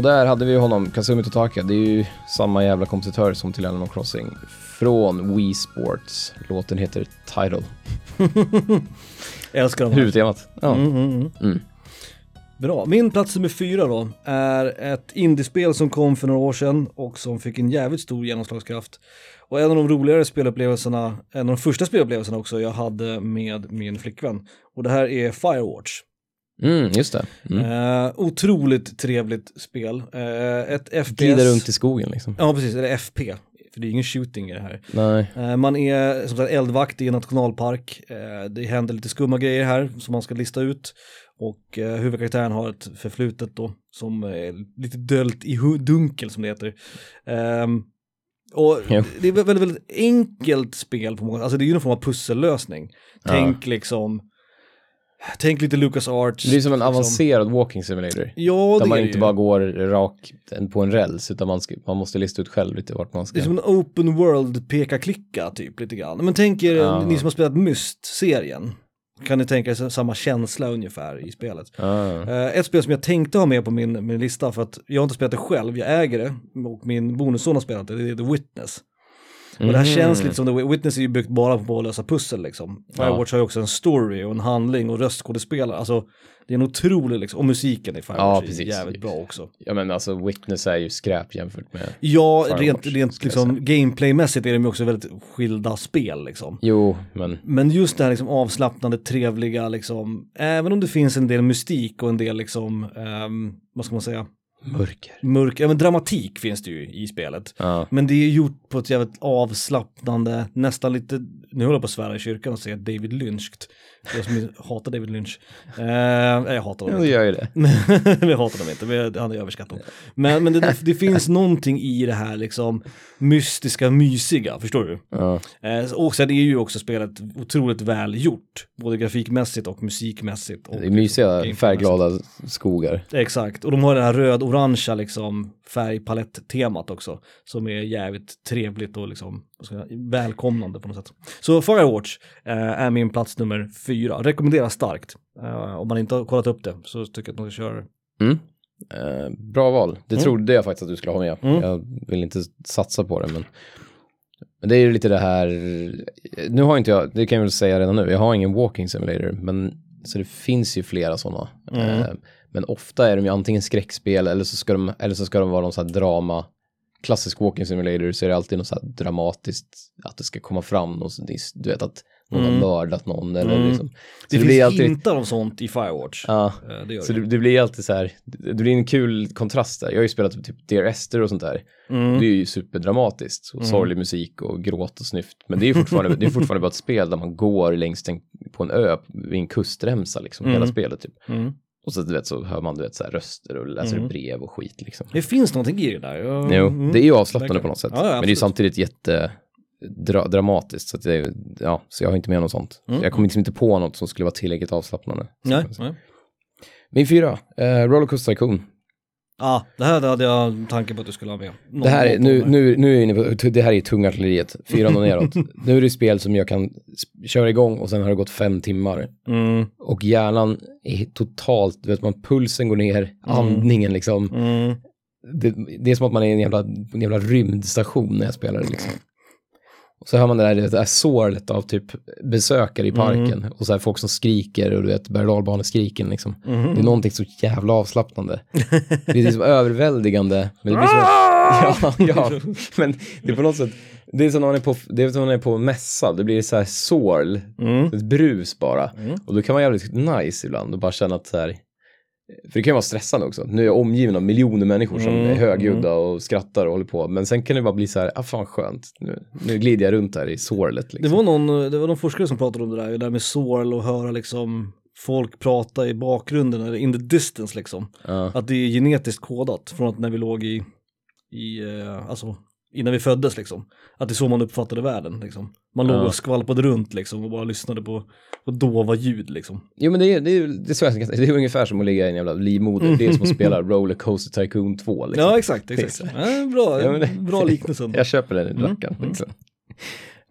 S3: Där hade vi honom, Kazumi Totaka. Det är ju samma jävla kompositör som till Animal Crossing. Från Wii Sports. Låten heter Tidal.
S2: Älskar här.
S3: Huvudtemat. Ja.
S2: Mm, mm, mm.
S3: Mm.
S2: Bra. Min plats nummer fyra då är ett indiespel som kom för några år sedan och som fick en jävligt stor genomslagskraft. Och en av de roligare spelupplevelserna, en av de första spelupplevelserna också jag hade med min flickvän. Och det här är Firewatch.
S3: Mm, just det. Mm.
S2: Eh, otroligt trevligt spel. Eh, ett FPS.
S3: Glida runt i skogen liksom.
S2: Ja, precis. Eller FP. för det är ingen shooting i det här.
S3: Nej.
S2: Eh, Man är som sagt eldvakt i en nationalpark. Det händer lite skumma grejer här som man ska lista ut. Och eh, huvudkaraktären har ett förflutet då som är lite döljt i dunkel som det heter. Ehm, och det är väldigt, väldigt enkelt spel på många, alltså det är ju en form av pussellösning. Tänk liksom, tänk lite Lucas Arts.
S3: Det är som en
S2: liksom.
S3: avancerad walking simulator.
S2: Ja,
S3: Där
S2: det
S3: man
S2: är det
S3: inte
S2: ju.
S3: bara går rakt på en räls utan man, ska, man måste lista ut själv lite vart man ska.
S2: Det är som en open world peka-klicka typ lite grann. Men tänk er,
S3: Ja.
S2: ni som har spelat Myst-serien. Kan ni tänka er samma känsla ungefär i spelet.
S3: Ah.
S2: Ett spel som jag tänkte ha med på min, min lista för att jag har inte spelat det själv, jag äger det och min bonusson har spelat det, det är The Witness. Och det här känns lite som The Witness är ju byggt bara på att lösa pussel liksom. Firewatch har ju också en story och en handling och röstskådespelare, alltså det är en otrolig liksom, och musiken i Firewatch
S3: Ja,
S2: är
S3: precis.
S2: jävligt bra också.
S3: Ja men alltså Witness är ju skräp jämfört med...
S2: Ja,
S3: Firewatch,
S2: rent, rent liksom gameplaymässigt är de ju också väldigt skilda spel liksom.
S3: Jo, men
S2: Men just det här liksom avslappnande, trevliga liksom, även om det finns en del mystik och en del liksom, ehm, vad ska man säga,
S3: mörker.
S2: mörk, ja men dramatik finns det ju i spelet.
S3: Ja.
S2: Men det är gjort på ett jävligt avslappnande, nästan lite, nu håller jag på att svära i kyrkan och säga David Lynched. Jag som hatar David Lynch. Eh, jag hatar honom inte.
S3: gör ju det.
S2: Jag hatar dem inte, han är överskattad. Men, men det, det finns någonting i det här liksom mystiska, mysiga, förstår du?
S3: Ja.
S2: Eh, och sen är ju också spelet otroligt väl gjort, både grafikmässigt och musikmässigt. Och
S3: Det är mysiga färgglada skogar.
S2: Exakt, och de har det här röd-orangea liksom färgpalett-temat också, som är jävligt trevligt och liksom, säga, välkomnande på något sätt. Så Firewatch eh, är min plats nummer fyra, rekommenderar starkt. Eh, om man inte har kollat upp det så tycker jag att man ska köra det.
S3: Mm. Eh, bra val. Det trodde jag faktiskt att du skulle ha med.
S2: Mm.
S3: Jag vill inte satsa på det, men, men det är ju lite det här. Nu har inte jag, det kan jag väl säga redan nu, jag har ingen walking simulator, men så det finns ju flera sådana.
S2: Mm.
S3: Men ofta är de ju antingen skräckspel eller så ska de, eller så ska de vara någon sån här drama. Klassisk walking simulator så är det alltid något så här dramatiskt, att det ska komma fram något, du vet att någon
S2: Mm.
S3: har mördat någon eller
S2: Mm.
S3: liksom. Så
S2: Det,
S3: blir
S2: finns
S3: alltid,
S2: hintar av sånt i Firewatch.
S3: ja,
S2: Eh, det
S3: så
S2: det.
S3: det, det blir alltid så här, det det blir en kul kontrast där. Jag har ju spelat typ Dear Esther och sånt där.
S2: Mm.
S3: Det är ju superdramatiskt och sorglig musik och gråt och snyft. Men det är ju fortfarande, det är fortfarande bara ett spel där man går längs en, på en ö vid en kustremsa liksom, hela
S2: Mm.
S3: spelet typ. Och så, du vet, så hör man du vet, så här, röster och läser
S2: Mm.
S3: brev och skit liksom.
S2: Det finns någonting i det där. Ja,
S3: Jo,
S2: mm.
S3: det är ju avslappnande på något sätt.
S2: Ja,
S3: men det är ju samtidigt jätte dra, dramatiskt. Så, det, ja, så jag har inte med något sånt.
S2: Mm.
S3: Jag kommer liksom inte på något som skulle vara tillräckligt avslappnande.
S2: Nej, nej.
S3: Min fyra, eh, Rollercoaster Tycoon.
S2: Ja, det här hade jag en tanke på att du skulle ha med. Någon-
S3: Det här är, nu, nu, nu är jag inne på, det här är tunga artilleriet, fyran och neråt. nu är det spel som jag kan köra igång och sen har det gått fem timmar.
S2: Mm,
S3: Och hjärnan är totalt, vet man, pulsen går ner, andningen liksom.
S2: mm,
S3: Det, det är som att man är i en jävla, en jävla rymdstation när jag spelar det liksom. Och så hör man det där, det där sorlet av typ besökare i parken och så här folk som skriker och du vet berg och dalbaneskriken liksom.
S2: mhm.
S3: Det är någonting så jävla avslappnande. Det är liksom överväldigande. Men det blir så, ja, ja, men det är på något sätt, det är som när man är på, det är som när man är på mässa, det blir så här sorl,
S2: Mm.
S3: ett brus bara.
S2: Mm.
S3: Och då kan man jävligt nice ibland och bara känna att så här, för det kan ju vara stressande också. Nu är jag omgiven av miljoner människor som
S2: Mm,
S3: är högljudda och skrattar och håller på. Men sen kan det bara bli så här, ah fan skönt, nu, nu glider jag runt här i sorlet liksom.
S2: Det var någon, det var någon forskare som pratade om det där, det där med sorl och höra liksom folk prata i bakgrunden, eller in the distance liksom.
S3: Ja.
S2: Att det är genetiskt kodat från att när vi låg i, i eh, alltså innan vi föddes liksom. Att det är så man uppfattade världen liksom. Man låg och skvalpade runt liksom och bara lyssnade på, på dova ljud liksom.
S3: Jo men det är, det är, det är, så jag det är ungefär som att ligga i en jävla livmoder. Det är som att spela Rollercoaster Tycoon 2 liksom.
S2: Ja exakt, exakt. Ja, bra,
S3: Ja, det-
S2: bra liknelse.
S3: Jag köper den i rackaren. Liksom.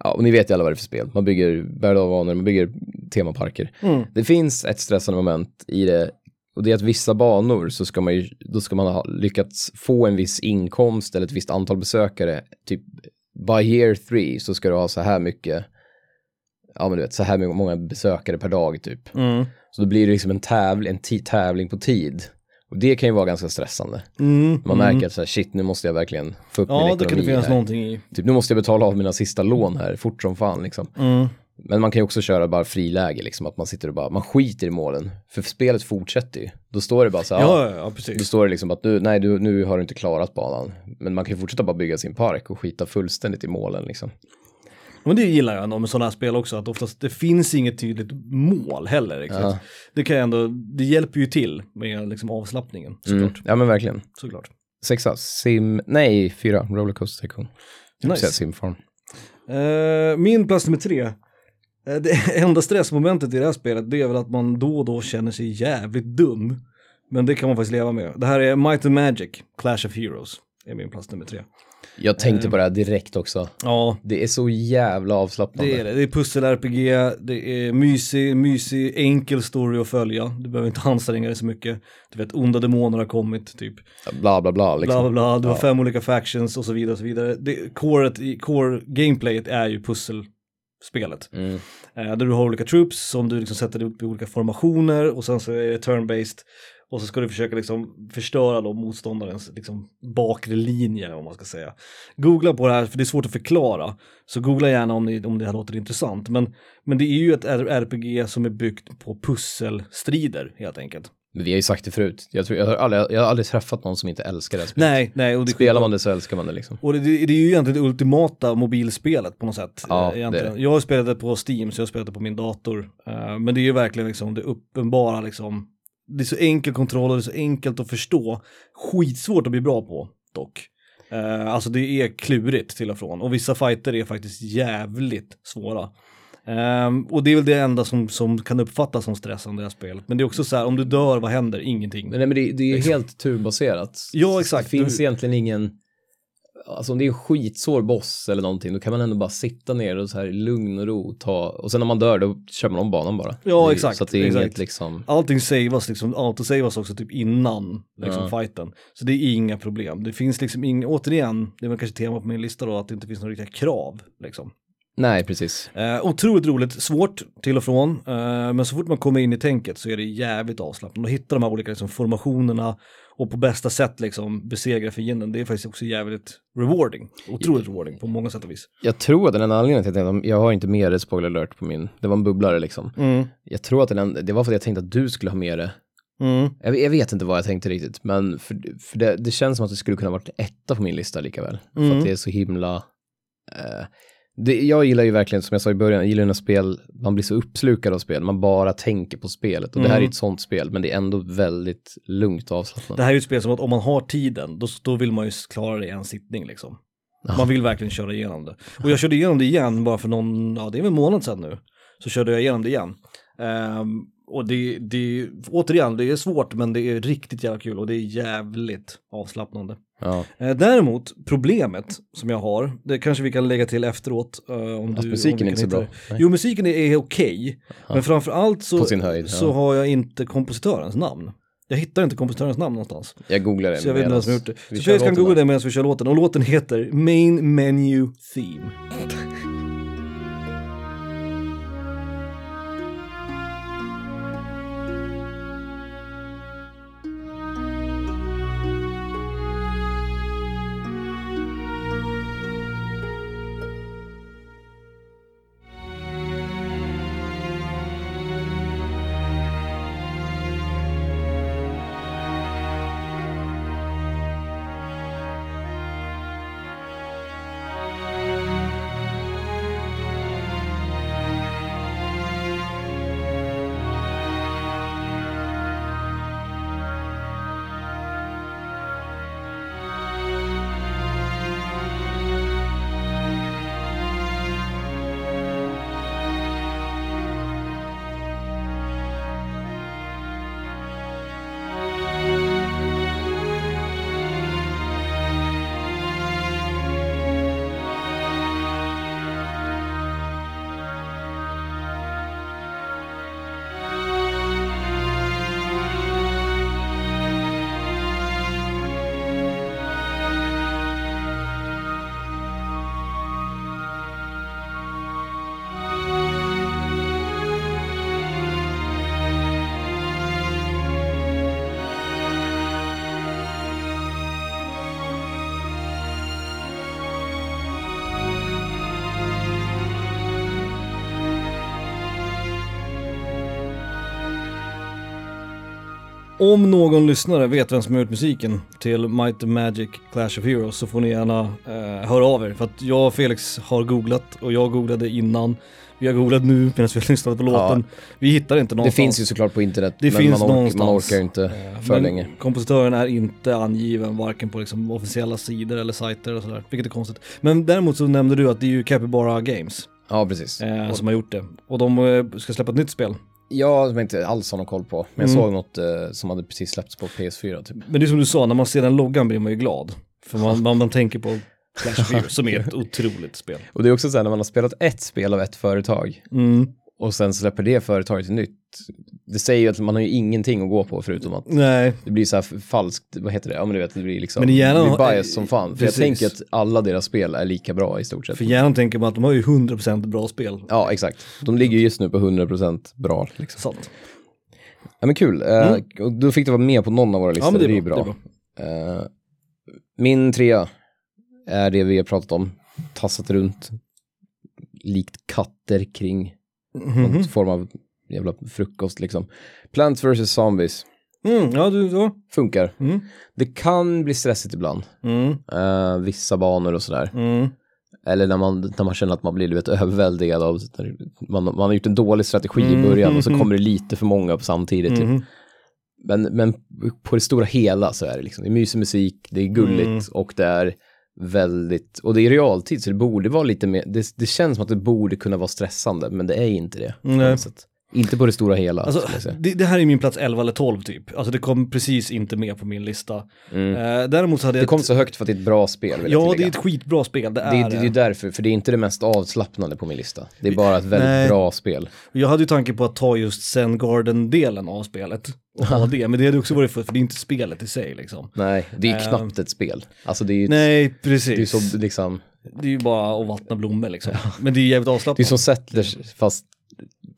S3: Ja, och ni vet ju alla vad det är för spel. Man bygger berg man bygger temaparker.
S2: Mm.
S3: Det finns ett stressande moment i det och det är att vissa banor så ska man ju, då ska man ha lyckats få en viss inkomst eller ett visst antal besökare. Typ by year three så ska du ha så här mycket, ja men du vet, så här många besökare per dag typ.
S2: Mm.
S3: Så då blir det liksom en, tävl, en tävling på tid. Och det kan ju vara ganska stressande.
S2: Mm.
S3: Man märker att så här, shit, nu måste jag verkligen få upp min
S2: Ja,
S3: ekonomi
S2: det kan det finnas
S3: här.
S2: någonting i.
S3: Typ, nu måste jag betala av mina sista lån här fort som fan liksom.
S2: Mm.
S3: Men man kan ju också köra bara friläge, liksom att man sitter och bara, man skiter i målen. För spelet fortsätter ju. Då står det bara så här,
S2: Ja, ja, ja
S3: Då
S2: precis.
S3: står det liksom att nu, nej, du, nu har du inte klarat banan. Men man kan ju fortsätta bara bygga sin park och skita fullständigt i målen liksom.
S2: Men det gillar jag ändå med sådana här spel också, att oftast det finns inget tydligt mål heller. Liksom.
S3: Ja.
S2: Det kan jag ändå, det hjälper ju till med liksom avslappningen,
S3: Mm.
S2: såklart.
S3: Ja men verkligen.
S2: såklart.
S3: Sexa, sim, nej, fyra, Rollercoaster Tycoon.
S2: Nice.
S3: Simform.
S2: Eh, min plats nummer tre. Eh, det enda stressmomentet i det här spelet det är väl att man då och då känner sig jävligt dum. Men det kan man faktiskt leva med. Det här är Might and Magic, Clash of Heroes. är min plats nummer tre.
S3: Jag tänkte
S2: Eh.
S3: på det här direkt också.
S2: Ja,
S3: Det är så jävla avslappnande.
S2: det är det. Det är pussel-RPG, det är mysig, mysig, enkel story att följa. Du behöver inte anstränga dig så mycket. Du vet, onda demoner har kommit, typ.
S3: Bla bla bla liksom.
S2: Bla bla bla, du har
S3: Ja.
S2: fem olika factions och så vidare och så vidare. Det, coret, core gameplayet är ju pusselspelet.
S3: Mm.
S2: Eh, där du har olika troops som du liksom sätter upp i olika formationer och sen så är det turn-based. Och så ska du försöka liksom förstöra då motståndarens liksom bakre linje om man ska säga. Googla på det här för det är svårt att förklara. Så googla gärna om, ni, om det här låter intressant. Men, men det är ju ett RPG som är byggt på pusselstrider helt enkelt.
S3: Men vi har ju sagt det förut. Jag, tror, jag, har aldrig, jag har aldrig träffat någon som inte älskar det här spelet.
S2: Nej, nej. Och det,
S3: Spelar man det så älskar man det liksom.
S2: Och det, det, det är ju egentligen det ultimata mobilspelet på något sätt.
S3: Ja,
S2: eh, egentligen.
S3: det.
S2: Jag har spelat det på Steam, så jag har spelat det på min dator. Eh, men det är ju verkligen liksom det uppenbara liksom. Det är så enkel kontroll och det är så enkelt att förstå. Skitsvårt att bli bra på dock. Eh, alltså det är klurigt till och från. Och vissa fighter är faktiskt jävligt svåra. Ehm, och det är väl det enda som, som kan uppfattas som stressande i det här spelet. Men det är också så här, om du dör, vad händer? Ingenting.
S3: Nej, men det, det är ju helt turbaserat.
S2: Ja, exakt.
S3: Det finns
S2: Du-
S3: egentligen ingen, alltså om det är en skitsvår boss eller någonting, då kan man ändå bara sitta ner och så här i lugn och ro ta, och sen när man dör då kör man om banan bara.
S2: Ja,
S3: det,
S2: exakt,
S3: Så det är
S2: exakt.
S3: inget liksom,
S2: Allting savas liksom, autosavas också typ innan liksom
S3: Ja.
S2: fighten. Så det är inga problem. Det finns liksom inga, återigen, det är väl kanske tema på min lista då, att det inte finns några riktiga krav liksom.
S3: Nej precis.
S2: Eh, otroligt roligt, svårt till och från, eh, men så fort man kommer in i tänket så är det jävligt avslappnande. Att hitta de här olika liksom, formationerna och på bästa sätt liksom besegra fienden, det är faktiskt också jävligt rewarding. Otroligt rewarding på många sätt och vis.
S3: Jag tror att den enda anledningen till att jag, jag har inte med det spoiler alert på min, det var en bubblare liksom.
S2: Mm.
S3: Jag tror att den, det var för att jag tänkte att du skulle ha med det.
S2: Mm.
S3: Jag, jag vet inte vad jag tänkte riktigt, men för, för det, det känns som att det skulle kunna varit etta på min lista lika väl. För
S2: Mm.
S3: att det är så himla... Eh, det, jag gillar ju verkligen, som jag sa i början, jag gillar när spel, man blir så uppslukad av spel, man bara tänker på spelet. Och det här är
S2: Mm.
S3: ett sånt spel, men det är ändå väldigt lugnt och avslappnat.
S2: Det här är ju ett spel som att om man har tiden, då, då vill man ju klara det i en sittning liksom.
S3: Ja.
S2: Man vill verkligen köra igenom det. Och jag körde igenom det igen bara för någon, ja det är väl en månad sedan nu. Så körde jag igenom det igen. Ehm, och det, det, återigen, det är svårt men det är riktigt jävla kul och det är jävligt avslappnande.
S3: Ja.
S2: Eh, däremot, problemet som jag har, det kanske vi kan lägga till efteråt. eh, om
S3: Att
S2: du,
S3: musiken
S2: om
S3: är inte så bra.
S2: Jo, musiken är, är okej, men framförallt så,
S3: På sin höjd,
S2: så
S3: ja.
S2: har jag inte kompositörens namn. Jag hittar inte kompositörens namn någonstans.
S3: Jag googlar det.
S2: Så jag vet inte vem som har gjort det.
S3: vi
S2: Så Felix kan googla det medan vi kör låten. Och låten heter Main Menu Theme. Om någon lyssnare vet vem som har gjort musiken till Might and Magic Clash of Heroes så får ni gärna eh, höra av er. För att jag och Felix har googlat och jag googlade innan. Vi har googlat nu medan vi har lyssnat på låten. Vi hittar inte
S3: Det
S2: någonstans.
S3: finns ju såklart på internet,
S2: Det
S3: men
S2: finns
S3: man,
S2: någonstans.
S3: man orkar ju inte
S2: Eh,
S3: för länge.
S2: Kompositören är inte angiven varken på liksom officiella sidor eller sajter och sådär, vilket är konstigt. Men däremot så nämnde du att det är ju Capybara Games
S3: Ja, precis.
S2: eh, som har gjort det. Och de eh, ska släppa ett nytt spel.
S3: Ja, som jag inte alls har någon koll på. Men jag
S2: Mm.
S3: såg något eh, som hade precis släppts på PS4 typ.
S2: Men det är som du sa, när man ser den loggan blir man ju glad. För man, man, man tänker på Clash of Heroes som är ett otroligt spel.
S3: Och det är också så här när man har spelat ett spel av ett företag
S2: Mm.
S3: Och sen släpper det företaget nytt. Det säger ju att man har ju ingenting att gå på förutom att
S2: Nej,
S3: det blir så här falskt, vad heter det? Ja men du vet, det blir liksom,
S2: Men hjärnan
S3: det blir bias som fan. För
S2: Precis.
S3: jag tänker att alla deras spel är lika bra i stort sett.
S2: för hjärnan tänker man att de har ju 100% bra spel.
S3: Ja, exakt. De ligger ju just nu på 100% bra. Liksom.
S2: Sant.
S3: Ja men kul. Eh,
S2: Mm.
S3: och då fick du vara med på någon av våra listor,
S2: Ja men det är,
S3: ju
S2: bra.
S3: bra.
S2: Det är bra.
S3: Eh, min trea är det vi har pratat om. Tassat runt likt katter kring
S2: Mhm.
S3: någon form av jävla frukost liksom. Plants vs. Zombies.
S2: Mm, ja, du, så.
S3: Funkar.
S2: Mm.
S3: Det kan bli stressigt ibland.
S2: Mm.
S3: Eh, vissa banor och sådär.
S2: Mm.
S3: Eller när man, när man känner att man blir du vet, överväldigad av, man, man har gjort en dålig strategi i
S2: Mm,
S3: början och så
S2: mhm.
S3: kommer det lite för många på samtidigt. Typ.
S2: Mhm.
S3: Men, men på det stora hela så är det liksom, det är mysig musik, det är gulligt
S2: Mm.
S3: och det är väldigt, och det är realtid så det borde vara lite mer, det, det känns som att det borde kunna vara stressande men det är inte det.
S2: Nej.
S3: Inte på det stora hela.
S2: Alltså, det, det här är min plats 11 eller 12 typ. Alltså det kom precis inte med på min lista.
S3: Mm.
S2: Eh, däremot så hade.
S3: Det kom så högt för att det är ett bra spel
S2: Ja, det är ett skitbra spel, det
S3: det,
S2: är
S3: är,
S2: det.
S3: det är därför, för det är inte det mest avslappnande på min lista. Det är bara ett väldigt
S2: Nej.
S3: bra spel.
S2: Jag hade ju tanke på att ta just Zen Garden-delen av spelet och ha det, men det hade också varit för, för det är inte spelet i sig liksom.
S3: Nej, det är ju
S2: Ehm.
S3: knappt ett spel. Alltså det är ju,
S2: Nej,
S3: det är
S2: precis.
S3: så liksom,
S2: Det är ju bara att vattna blommor liksom. Men det är jävligt
S3: det är
S2: avslappnat.
S3: som Settlers fast,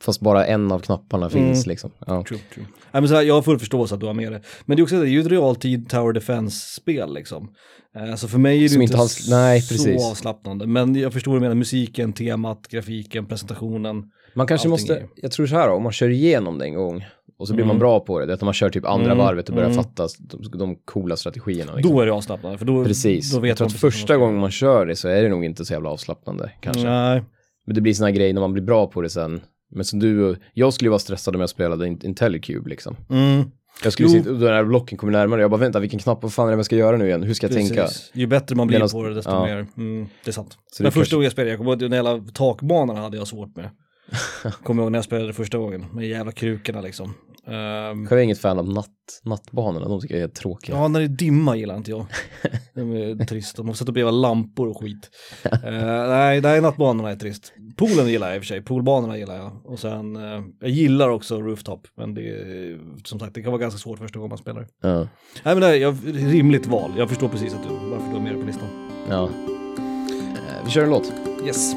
S3: fast bara en av knapparna finns
S2: Mm.
S3: liksom. Ja.
S2: True, true. Nej, men så här, jag har full förståelse att du har med det. Men det är också det är ju ett realtid Tower Defense-spel liksom. Eh, Så för mig är det
S3: Som inte alls- nej,
S2: så
S3: precis.
S2: avslappnande. Men jag förstår vad du menar, musiken, temat, grafiken, presentationen.
S3: Man kanske måste,
S2: är-
S3: jag tror så här då, om man kör igenom det en gång och så blir
S2: Mm.
S3: man bra på det, det är att man kör typ andra
S2: Mm,
S3: varvet och börjar
S2: mm.
S3: fatta de, de coola strategierna. Liksom.
S2: Då är det avslappnande. För då,
S3: Precis.
S2: Då vet
S3: jag tror
S2: man
S3: att första gången man kör det så är det nog inte så jävla avslappnande kanske.
S2: Nej.
S3: Men det blir såna grejer när man blir bra på det sen. Men som du, jag skulle ju vara stressad om jag spelade In- IntelliCube liksom.
S2: Mm,
S3: Jag skulle sitta, och den här blocken kommer närmare, jag bara vänta vilken knapp, vad fan är det jag ska göra nu igen, hur ska jag tänka?
S2: precis. Ju bättre man blir
S3: Medan-
S2: på det, desto
S3: ja.
S2: mer. Mm, det är sant.
S3: Så
S2: Men första
S3: kanske-
S2: gången jag spelade, jag kommer ihåg den jävla takbanan hade jag svårt med. kommer ihåg när jag spelade första gången, med jävla krukorna liksom. Ehm,
S3: Jag är inget fan av natt, nattbanorna, de tycker jag är tråkiga.
S2: Ja, när det är dimma gillar inte jag. Det är trist. De måste sätta upp jävla lampor och skit. Eh, nej, nej, nattbanorna är trist. Poolen gillar jag i och för sig. Poolbanorna gillar jag. Och sen, eh, jag gillar också rooftop. Men det är, som sagt, det kan vara ganska svårt första gången man spelar.
S3: Ja.
S2: Nej, men det är jag, rimligt val. Jag förstår precis att du, varför du har med det på listan.
S3: ja. Eh, Vi kör en låt.
S2: Yes.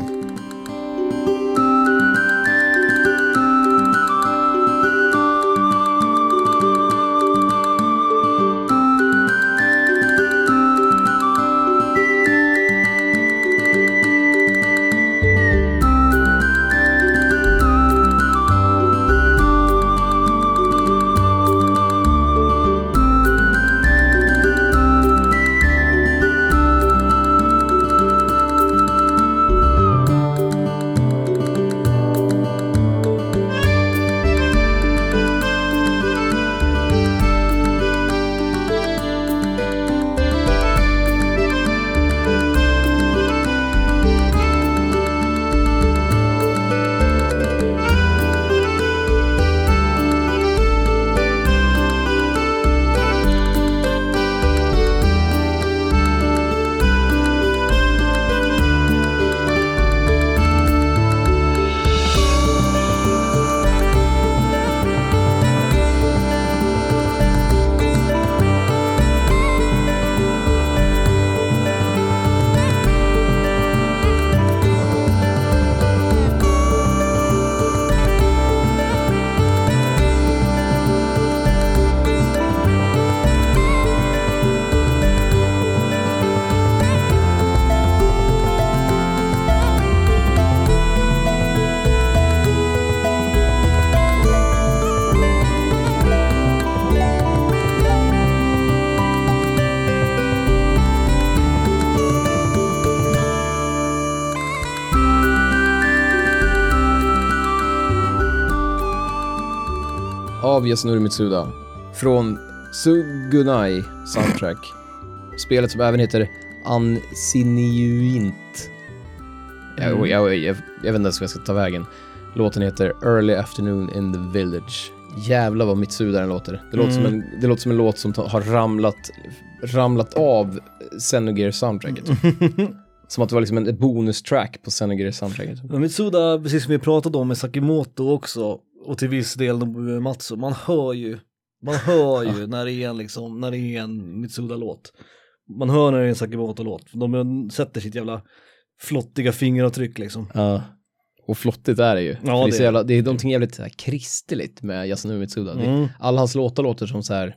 S3: Yasunori Mitsuda. Från Sugunai Soundtrack. Spelet som även heter Unsiniuint. Jag,
S2: Mm.
S3: jag, jag, jag, jag vet inte ens hur jag ska ta vägen. Låten heter Early Afternoon in the Village. Jävlar vad Mitsuda den låter. Det låter, som,
S2: Mm.
S3: en, det låter som en låt som har ramlat, ramlat av Xenogear soundtracket. som att det var liksom en bonustrack på Xenogear soundtracket.
S2: Mitsuda, precis som vi pratade om med Sakimoto också, och till viss del med Matsu, man hör ju, man hör ju när det är en liksom, när det är en Mitsuda-låt. Man hör när det är en Sakimoto-låt, de sätter sitt jävla flottiga fingeravtryck liksom.
S3: Ja. Och flottigt är det ju.
S2: Ja,
S3: det, är
S2: det
S3: så
S2: är
S3: jävla, det är någonting jävligt så här kristeligt med Yasunori Mitsuda.
S2: Mm.
S3: alla hans låtar låter som så här,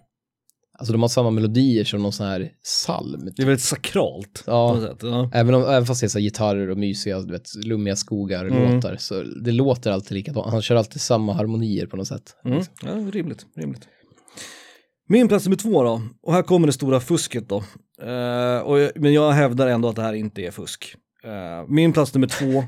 S3: alltså de har samma melodier som någon sån här psalm.
S2: Det är väldigt sakralt
S3: Ja.
S2: på något sätt. Ja.
S3: Även, om, även fast det är så gitarrer och mysiga, du vet, lummiga skogar
S2: Mm.
S3: låtar, så det låter alltid likadant. Han kör alltid samma harmonier på något sätt.
S2: Mm. Ja, rimligt, rimligt. Min plats nummer två då, och här kommer det stora fusket då. Eh, och, jag- men jag hävdar ändå att det här inte är fusk. Eh, min plats nummer två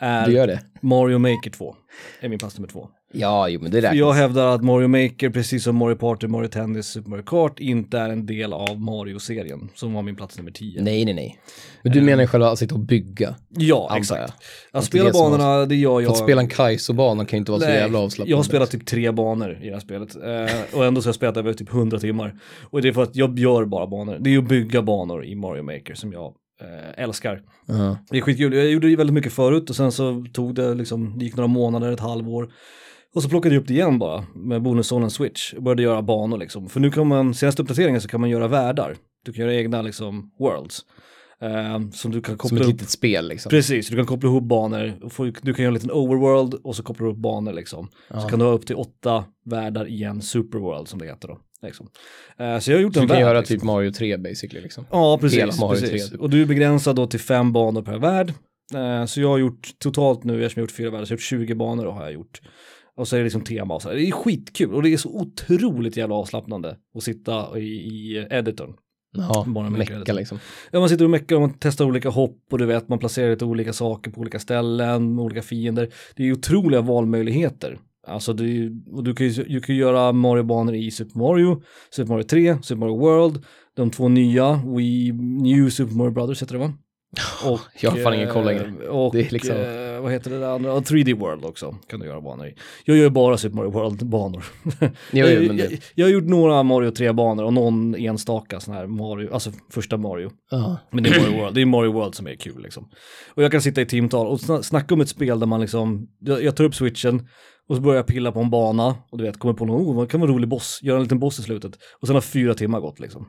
S2: är? Mario Maker 2. Är min plats nummer två.
S3: Ja, jo men det räknas.
S2: Jag hävdar att Mario Maker, precis som Mario Party, Mario Tennis, Super Mario Kart, inte är en del av Mario-serien, som var min plats nummer 10.
S3: Nej, nej, nej. Men du menar ju själva att sitta och bygga?
S2: Ja, exakt.
S3: jag.
S2: Att spela
S3: det
S2: banorna, det gör
S3: För
S2: jag.
S3: att spela en Kaizo-bana kan ju inte vara så
S2: Nej,
S3: jävla avslappnande.
S2: Jag har spelat typ tre banor i det här spelet. Eh, och ändå så har jag spelat över typ 100 timmar. Och det är för att jag gör bara banor. Det är ju att bygga banor i Mario Maker som jag eh, älskar.
S3: Ja.
S2: Det är skitkul. Jag gjorde det väldigt mycket förut och sen så tog det liksom, det gick några månader, ett halvår. Och så plockade jag upp det igen bara med bonuszonen switch och började göra banor liksom. För nu kan man, senaste uppdateringen så kan man göra världar. Du kan göra egna liksom worlds. Eh, som du kan
S3: Som
S2: koppla
S3: ett
S2: upp.
S3: litet spel liksom.
S2: Precis, du kan koppla ihop banor. Du kan göra en liten overworld och så kopplar du upp banor liksom.
S3: Ja.
S2: Så kan du ha upp till åtta världar i en superworld som det heter då. Liksom. Eh, så jag har gjort
S3: Så
S2: en
S3: du kan
S2: värld,
S3: göra
S2: liksom.
S3: typ Mario 3 basically liksom.
S2: Ja,
S3: hela
S2: precis.
S3: Mario
S2: precis.
S3: 3.
S2: Och du är begränsad då till fem banor per värld. Eh, så jag har gjort totalt nu, eftersom jag har gjort fyra världar, så jag har gjort 20 banor då har jag gjort. Och så är det liksom tema och så. Det är skitkul och det är så otroligt jävla avslappnande att sitta i, i editorn.
S3: Ja,
S2: Bara
S3: mecka liksom.
S2: Ja, man sitter och meckar och man testar olika hopp och du vet, man placerar lite olika saker på olika ställen med olika fiender. Det är otroliga valmöjligheter. Alltså det och du kan ju du kan göra Mario-banor i Super Mario, Super Mario 3, Super Mario World, de två nya, Wii New Super Mario Brothers heter det va? Och,
S3: Jag har fan ingen koll längre.
S2: Och
S3: Det är liksom-
S2: eh, vad heter det andra? Ja, 3D World också kan du göra banor i. Jag gör bara Super Mario World-banor. Jag,
S3: det-
S2: jag, jag har gjort några Mario 3-banor och någon enstaka sån här Mario, alltså första Mario.
S3: Ja.
S2: Men det är Mario World, det är Mario World som är kul liksom. Och jag kan sitta i timtal och sna- snacka om ett spel där man liksom, jag, jag tar upp switchen och så börjar jag pilla på en bana och du vet, kommer på någon, oh, vad kan vara en rolig boss, göra en liten boss i slutet. Och sen har fyra timmar gått liksom.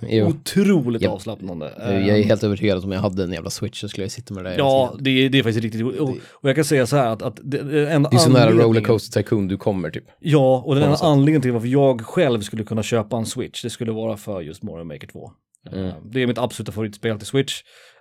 S3: Jo.
S2: Otroligt
S3: Japp.
S2: avslappnande.
S3: Jag är
S2: Ehm,
S3: helt övertygad att om jag hade en jävla switch så skulle jag sitta med det där
S2: Ja, det är, det är faktiskt riktigt. Och, och jag kan säga så här att, att det, enda
S3: Det är så nära Rollercoaster Tycoon du kommer typ.
S2: Ja, och den enda anledningen till varför jag själv skulle kunna köpa en Switch, det skulle vara för just Mario Maker 2.
S3: Mm.
S2: Eh, Det är mitt absoluta favoritspel till Switch.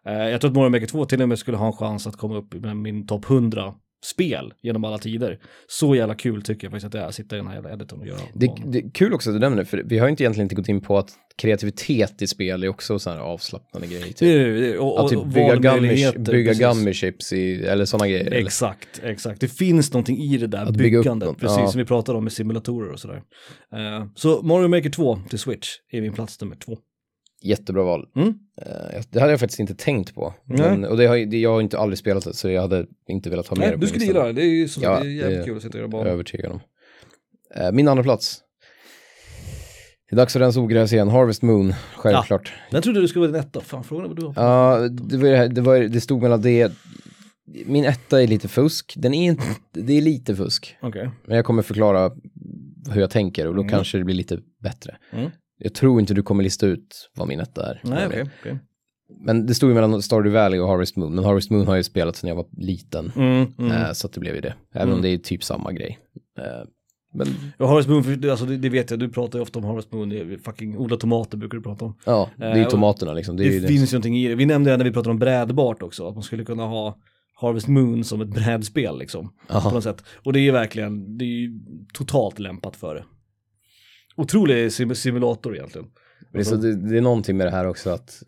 S2: Eh, Jag tror att Mario Maker 2 till och med skulle ha en chans att komma upp med min topp 100 spel genom alla tider. Så jävla kul tycker jag faktiskt att det är att sitta i den här jävla editorn och göra
S3: Det, det är kul också att du nämner det, för vi har ju inte egentligen inte gått in på att kreativitet i spel är också så här avslappnande grejer.
S2: Det
S3: Typ.
S2: är det, och,
S3: Att typ
S2: och
S3: bygga, gummy, bygga gummy chips i, eller sådana grejer. Eller?
S2: Exakt, exakt. Det finns någonting i det där
S3: Att bygga
S2: byggandet,
S3: något,
S2: precis
S3: ja.
S2: som vi pratade om med simulatorer och sådär. Eh, så Mario Maker 2 till Switch är min plats nummer två.
S3: Jättebra val.
S2: Mm.
S3: Eh, det hade jag faktiskt inte tänkt på. Men, och det har, det, jag har inte aldrig spelat det, så jag hade inte velat ha med
S2: Nej,
S3: det
S2: du skulle gilla det, det är ju så,
S3: Ja,
S2: det är jävligt
S3: det-
S2: kul att sitta och göra
S3: Jag är övertygad om. Eh, min andra plats. Det är dags att rensa ogräs igen. Harvest Moon, självklart.
S2: Den trodde du skulle vara din etta, fan frågan är vad du har på.
S3: Ja, det, var, det, var, det stod mellan det. Min etta är lite fusk. Den är inte, det är lite fusk.
S2: Okej.
S3: Men jag kommer förklara hur jag tänker och då
S2: Mm.
S3: kanske det blir lite bättre.
S2: Mm.
S3: Jag tror inte du kommer lista ut vad min etta är.
S2: Nej, okej. okej.
S3: Men det stod ju mellan Stardew Valley och Harvest Moon. Men Harvest Moon har jag ju spelat sedan jag var liten.
S2: Mm, mm.
S3: Eh, så att det blev ju det. Även
S2: Mm.
S3: om det är typ samma grej. Eh, men
S2: Och Harvest Moon, alltså det, det vet jag, du pratar ju ofta om Harvest Moon, det är fucking odla tomater brukar du prata om.
S3: ja, det är ju
S2: Eh,
S3: tomaterna liksom. Det,
S2: Det,
S3: ju det.
S2: finns ju någonting i det. Vi nämnde det när vi pratade om brädbart också, att man skulle kunna ha Harvest Moon som ett brädspel liksom. På något sätt. Och det är verkligen, det är ju totalt lämpat för det. Otrolig sim simulator egentligen.
S3: Men det, är så, det, det är någonting med det här också att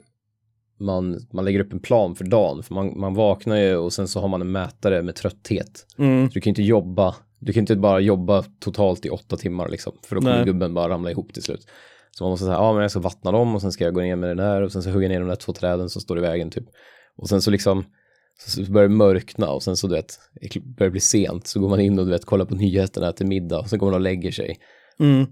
S3: man, man lägger upp en plan för dagen. För man, man vaknar ju och sen så har man en mätare med trötthet.
S2: Mm.
S3: Så du kan ju inte jobba Du kan inte bara jobba totalt i åtta timmar liksom, för då kommer
S2: Nej.
S3: gubben bara ramla ihop till slut. Så man måste säga, ja men jag ska vattna dem och sen ska jag gå ner med den där och sen så hugga ner de där två träden som står i vägen typ. Och sen så liksom, så börjar det mörkna och sen så du vet, det börjar det bli sent så går man in och du vet kollar på nyheterna till middag och sen går man och lägger sig.
S2: Mm.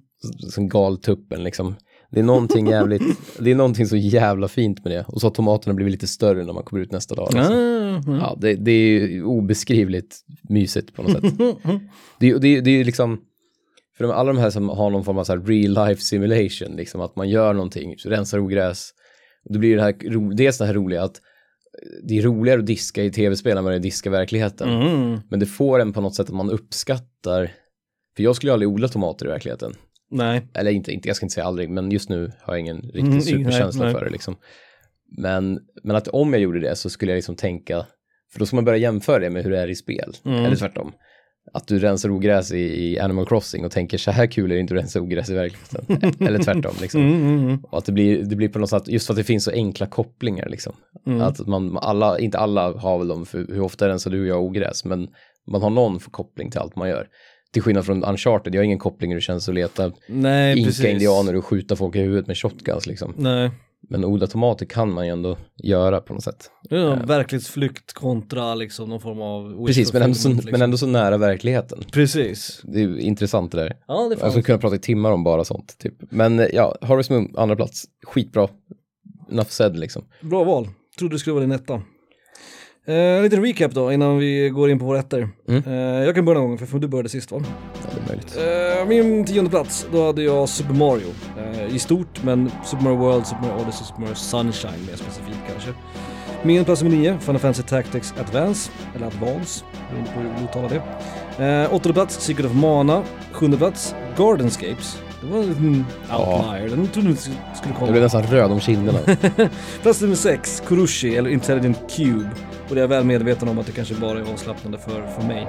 S3: Som galtuppen liksom. Det är någonting jävligt, det är någonting så jävla fint med det. Och så har tomaterna blivit lite större när man kommer ut nästa dag.
S2: Ah, mm.
S3: Ja, det, det är ju obeskrivligt mysigt på något sätt. Det, är- det, det är ju liksom, för de, alla de här som har någon form av så här real life simulation, liksom att man gör någonting, rensar ogräs. Och det blir ju det här, ro- dels det här roliga att det är roligare att diska i tv-spel än vad det är att diska i verkligheten.
S2: Mm.
S3: Men det får en på något sätt att man uppskattar, för jag skulle ju aldrig odla tomater i verkligheten.
S2: Nej.
S3: Eller inte, inte, jag ska inte säga aldrig, men just nu har jag ingen riktig
S2: Mm,
S3: superkänsla
S2: nej, nej.
S3: för det liksom. Men, men att om jag gjorde det så skulle jag liksom tänka, för då ska man börja jämföra det med hur det är i spel,
S2: Mm.
S3: eller tvärtom. Att du rensar ogräs i, i Animal Crossing och tänker så här kul är det inte att rensa ogräs i verkligheten. eller tvärtom liksom.
S2: Mm, mm, mm.
S3: Och att det blir, det blir på något sätt, just för att det finns så enkla kopplingar liksom.
S2: Mm.
S3: Att man, alla, inte alla har väl dem, för hur ofta rensar du och jag ogräs, men man har någon koppling till allt man gör. Till skillnad från Uncharted, jag har ingen koppling hur det känns att leta
S2: Nej, precis.
S3: inka-indianer och skjuta folk i huvudet med shotguns liksom.
S2: Nej.
S3: Men odla tomater kan man ju ändå göra på något sätt.
S2: Det är en verklighetsflykt kontra liksom någon form av...
S3: Precis, men ändå, så,
S2: liksom.
S3: men ändå så nära verkligheten.
S2: Precis.
S3: Det är intressant det där.
S2: Ja, det
S3: Jag skulle kunna prata i timmar om bara sånt. Typ. Men eh, ja, Harvest Moon, andra plats. Skitbra. Enough said liksom.
S2: Bra val. Trodde det skulle vara din etta. Eh, en liten recap då innan vi går in på våra ettor.
S3: Mm.
S2: Eh, jag kan börja någon gång för du började sist va?
S3: Ja, det är möjligt.
S2: Eh, min tionde plats, då hade jag Super Mario. Eh, I stort, men Super Mario World, Super Mario Odyssey, Super Mario Sunshine mer specifikt kanske. Min plats nummer nio, Final Fantasy Tactics Advance, eller Advance, beroende på hur du uttalar det. Eh, åttonde plats, Secret of Mana. Sjunde plats, Gardenscapes. Det var en liten outlier, den trodde du inte skulle
S3: Jag
S2: komma.
S3: blev nästan röd om kinderna.
S2: Plats nummer 6, Kurushi eller Intelligent Cube. Och det är jag väl medveten om att det kanske bara är avslappnande för, för mig.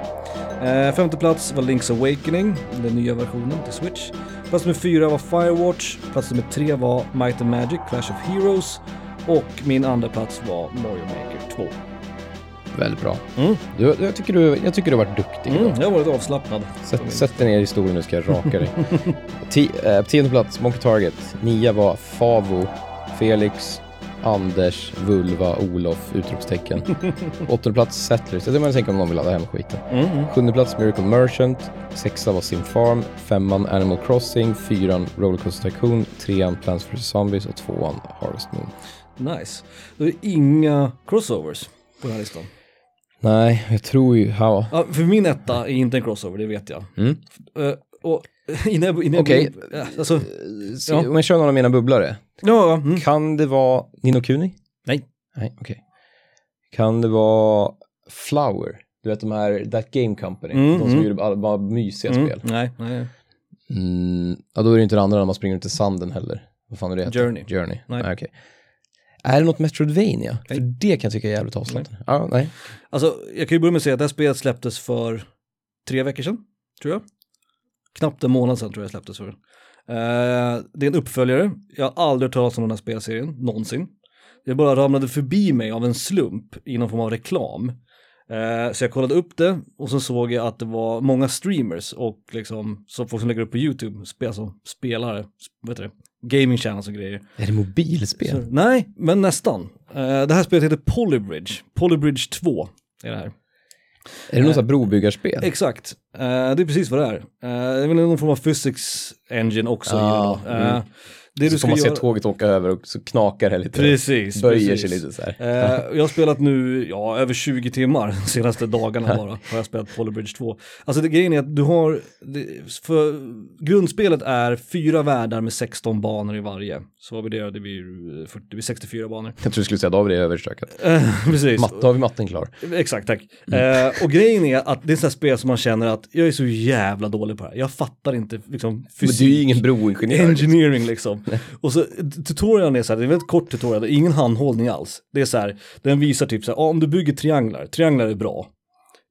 S2: Eh, femte plats var Link's Awakening, den nya versionen till Switch. Plats nummer 4 var Firewatch. Plats nummer 3 var Might and Magic, Clash of Heroes. Och min andra plats var Mario Maker 2.
S3: Väldigt bra.
S2: Mm.
S3: Du, jag, tycker du, jag tycker du har varit duktig.
S2: Mm, jag har varit avslappnad.
S3: Sätt, sätt dig ner i stolen nu ska jag raka dig. Ti, eh, tionde plats, Monkey Target. Nia var Favo, Felix, Anders, Vulva, Olof, utropstecken. Åttonde plats, Settlers. Det är man tänker om någon vill ladda hem skiten.
S2: Mm, mm.
S3: Sjunde plats, Miracle Merchant. Sexa var Sim Farm. Femman, Animal Crossing. Fyran, Rollercoaster Tycoon. Trean, Plants vs Zombies. Och tvåan, Harvest Moon.
S2: Nice. Då är det inga crossovers på den här listan.
S3: Nej, jag tror ju... Ja.
S2: Ja, för min etta är inte en crossover, det vet jag.
S3: Mm.
S2: Eh, och innan jag, innan
S3: Okej.
S2: ja, alltså,
S3: Så,
S2: Ja.
S3: Om jag kör några av mina bubblare.
S2: ja, mm.
S3: Kan det vara Nino Kuni?
S2: Nej.
S3: Nej, okej. Kan det vara Flower? Du vet de här, That Game Company,
S2: Mm,
S3: de som
S2: mm.
S3: gjorde bara, bara mysiga
S2: Mm.
S3: spel.
S2: Nej, nej.
S3: Mm, ja, då är det inte det andra när man springer ut i sanden heller. Vad fan är det?
S2: Journey.
S3: Journey.
S2: Nej.
S3: Nej. okej. Är det något Metroidvania?
S2: Nej.
S3: För det kan jag tycka är jävligt avslappnande. Ja, nej.
S2: Alltså, jag kan ju börja med att säga att det här spelet släpptes för tre veckor sedan, tror jag. Knappt en månad sedan tror jag det släpptes för. Eh, det är en uppföljare. Jag har aldrig hört talas om den här spelserien, någonsin. Det bara ramlade förbi mig av en slump i någon form av reklam. Eh, så jag kollade upp det och så såg jag att det var många streamers och liksom så folk som lägger upp på YouTube, spel, alltså spelare, vad heter det, gaming channels och grejer.
S3: Är det mobilspel?
S2: Så, nej, men nästan. Eh, det här spelet heter Polybridge, Polybridge 2 är det här.
S3: Är det något sånt här brobyggarspel?
S2: Exakt, Eh, det är precis vad det är. Eh, det är väl någon form av physics engine också. Eh,
S3: mm.
S2: Det du
S3: så
S2: ska
S3: får man
S2: göra...
S3: se tåget åka över och så knakar det lite.
S2: Precis,
S3: Böjer
S2: precis.
S3: sig lite så här.
S2: Eh, jag har spelat nu, ja, över 20 timmar de senaste dagarna bara har jag spelat Polybridge 2. Alltså det grejen är att du har, det, för grundspelet är fyra världar med 16 banor i varje. Så vad blir det, det blir, 40, det blir 64 banor.
S3: Jag tror du skulle säga, då har vi det överstökat.
S2: Eh, precis.
S3: Matte, då har vi matten klar.
S2: Exakt, tack. Eh, och grejen är att det är ett spel som man känner att jag är så jävla dålig på det här. Jag fattar inte liksom
S3: Men
S2: fysik.
S3: du är ju ingen broingenjör.
S2: Engineering liksom. Och så tutorialen är så här, det är väldigt kort tutorial, det är ingen handhållning alls. Det är så här, den visar typ så här, ah, om du bygger trianglar, trianglar är bra.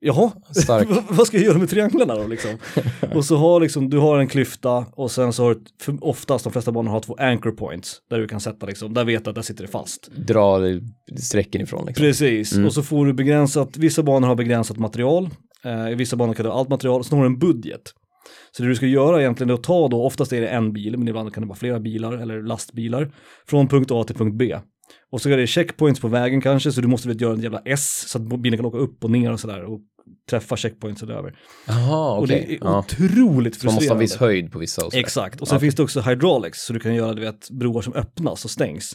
S2: Jaha,
S3: Stark.
S2: vad- ska jag göra med trianglarna då liksom? och så har liksom, du har en klyfta och sen så har du, oftast de flesta banor har två anchor points, där du kan sätta liksom, där vet du att där sitter det fast.
S3: Dra strecken ifrån liksom.
S2: Precis, och så får du begränsat, vissa banor har begränsat material Eh, I vissa banor kan du ha allt material, och så har du en budget. Så det du ska göra egentligen är att ta då, oftast är det en bil, men ibland kan det vara flera bilar eller lastbilar, från punkt A till punkt B. Och så är det checkpoints på vägen kanske, så du måste väl göra en jävla S så att bilen kan åka upp och ner och sådär och träffa checkpointsen över.
S3: Jaha,
S2: Och
S3: okej.
S2: det är
S3: Ja.
S2: otroligt
S3: Så man måste ha
S2: frustrerande.
S3: viss höjd på vissa och sådär.
S2: Exakt, och sen
S3: Ja.
S2: finns det också hydraulics, så du kan göra du vet, broar som öppnas och stängs.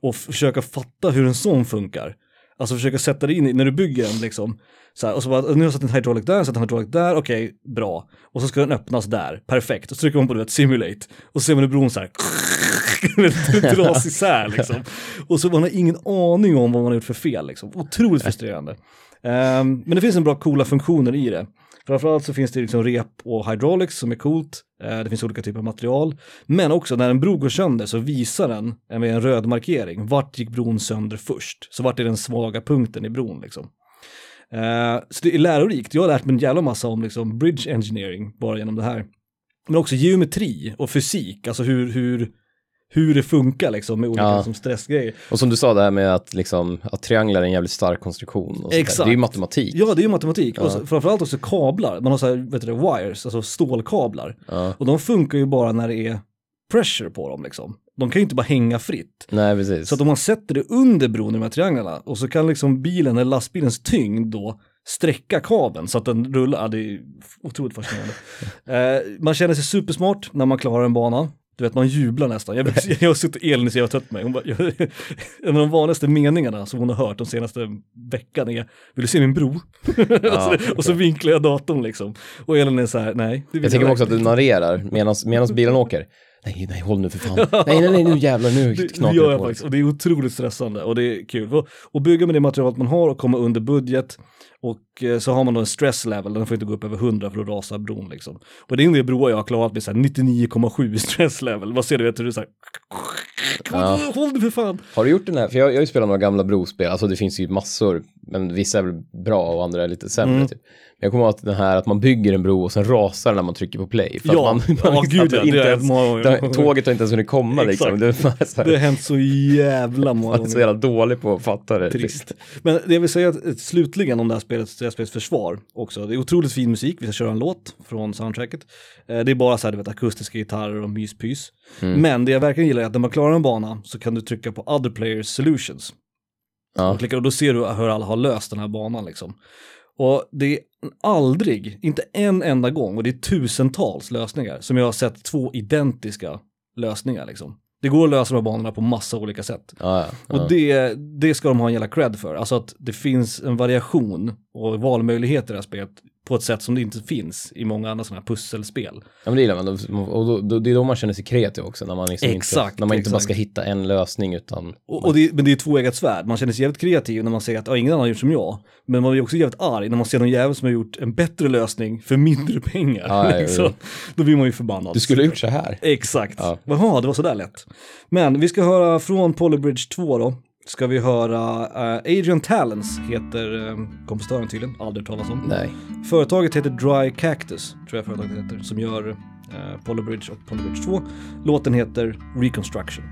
S2: Och försöka fatta hur en sån funkar. Alltså försöka sätta dig in i, när du bygger en liksom, så här, och så bara, nu har jag satt en hydraulic där, satt en hydraulic där, okej, bra. Och så ska den öppnas där, perfekt. Och så trycker man på du vet, simulate. Och så ser man hur bron så här, dras isär liksom. Och så man har ingen aning om vad man har gjort för fel liksom. Otroligt frustrerande. Ehm, men det finns en bra coola funktioner i det. Framförallt så finns det liksom rep och hydraulics som är coolt. Eh, det finns olika typer av material. Men också när en bro går sönder så visar den eh, med en röd markering vart gick bron sönder först. Så vart är den svaga punkten i bron liksom. Eh, så det är lärorikt. Jag har lärt mig en jävla massa om liksom bridge engineering bara genom det här. Men också geometri och fysik, alltså hur, hur, hur det funkar liksom med olika
S3: Ja.
S2: liksom, stressgrejer.
S3: Och som du sa det här med att, liksom, att trianglar är en jävligt stark konstruktion. Och.
S2: Exakt.
S3: Det är ju matematik.
S2: Ja, det är ju matematik. Och
S3: Ja.
S2: så, framförallt också kablar. Man har så här, vet du det, wires, alltså stålkablar.
S3: Ja.
S2: Och de funkar ju bara när det är pressure på dem liksom. De kan ju inte bara hänga fritt.
S3: Nej, precis.
S2: Så att om man sätter det under bron i de här trianglarna och så kan liksom bilen eller lastbilens tyngd då sträcka kabeln så att den rullar. Ja, det är otroligt fascinerande. eh, man känner sig supersmart när man klarar en bana. Du vet, man jublar nästan. Jag, jag har suttit Elin så jag har trött mig. Hon bara, jag, en av de vanligaste meningarna som hon har hört de senaste veckan är, vill du se min bro? och, så, och så vinklar jag datorn liksom. Och Elin är så här, nej.
S3: Jag tänker också att du narrerar medan bilen åker. Nej, nej, håll nu för fan. Nej, nej, nej, nu jävlar, nu
S2: Det, det
S3: knakar
S2: gör jag
S3: på.
S2: faktiskt och det är otroligt stressande och det är kul. Och, och bygga med det materialet man har och komma under budget och eh, så har man då en stress level, den får inte gå upp över 100 för att rasa bron liksom. Och det är en del broar jag har klarat med så här 99,7 i stress level. Vad ser du, vet du, så här,
S3: Ja.
S2: håll det för fan.
S3: Har du gjort den här, för jag, jag har ju spelat några gamla brospel, alltså det finns ju massor, men vissa är väl bra och andra är lite sämre
S2: Mm.
S3: typ. Men jag kommer ihåg att den här att man bygger en bro och sen rasar den när man trycker på play. För
S2: Ja,
S3: att man, man
S2: gud,
S3: att inte
S2: det
S3: ens,
S2: många gånger.
S3: Tåget har inte ens hunnit komma liksom. Det är bara så,
S2: Det har
S3: här,
S2: hänt så jävla många
S3: man är så
S2: gånger.
S3: jävla dålig på att fatta det.
S2: Trist. Men det jag vill säga att, eh, slutligen om det här spelet, här spelets försvar också. Det är otroligt fin musik, vi ska köra en låt från soundtracket. Eh, Det är bara så här, du vet, akustiska gitarrer och myspys.
S3: Mm.
S2: Men det jag verkligen gillar är att när man klarar en bana så kan du trycka på other players solutions.
S3: Ja.
S2: Och, klickar, och då ser du hur alla har löst den här banan liksom. Och det är aldrig, inte en enda gång, och det är tusentals lösningar som jag har sett två identiska lösningar liksom. Det går att lösa de här banorna på massa olika sätt.
S3: Ja, ja.
S2: Och det, det ska de ha en jävla cred för. Alltså att det finns en variation och valmöjligheter i det här spelet på ett sätt som det inte finns i många andra sådana här pusselspel.
S3: Ja men det gillar man, och då, då, det är då man känner sig kreativ också, när man, liksom
S2: Exakt,
S3: inte, när man inte bara ska hitta en lösning utan...
S2: Och, och det, men det är tvåeggat svärd, man känner sig jävligt kreativ när man ser att ja, ingen annan har gjort som jag. Men man blir också jävligt arg när man ser någon jävel som har gjort en bättre lösning för mindre pengar.
S3: Ja.
S2: liksom. Då blir man ju förbannad.
S3: Du skulle ha gjort så här.
S2: Exakt.
S3: Ja.
S2: Jaha, det var sådär lätt. Men vi ska höra från Polybridge 2 då. Ska vi höra eh, Adrian Talens heter uh, kompositören tydligen, aldrig hört talas om.
S3: Nej.
S2: Företaget heter Dry Cactus, tror jag företaget heter, som gör uh, Polybridge och Polybridge 2. Låten heter Reconstruction.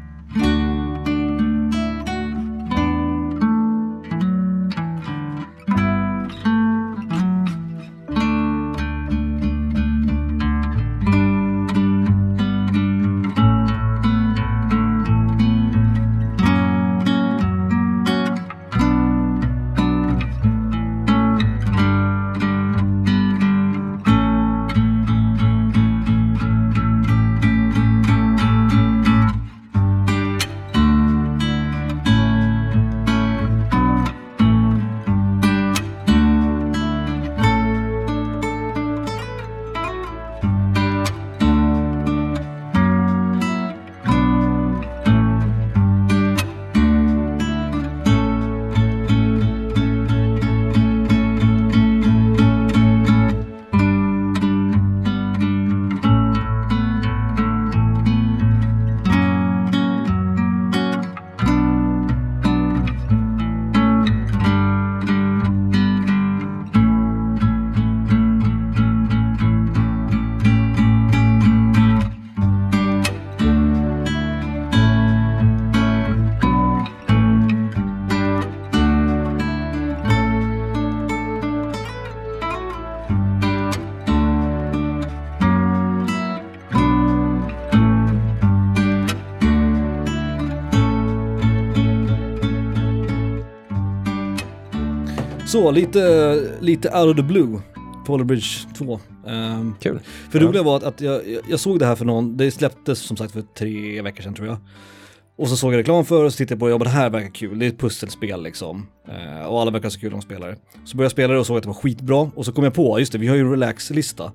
S2: Så, lite, lite out of the blue. Polar Bridge 2. Ehm,
S3: Kul.
S2: för det roliga var att, att jag, jag- såg det här för någon, det släpptes som sagt för tre veckor sedan tror jag. Och så såg jag reklam för det och så tittade jag på det, ja men det här verkar kul, det är ett pusselspel liksom. Eh, och alla verkar så kul de spelar. Så började jag spela det och såg att det var skitbra. Och så kom jag på, just det, vi har ju relax-lista.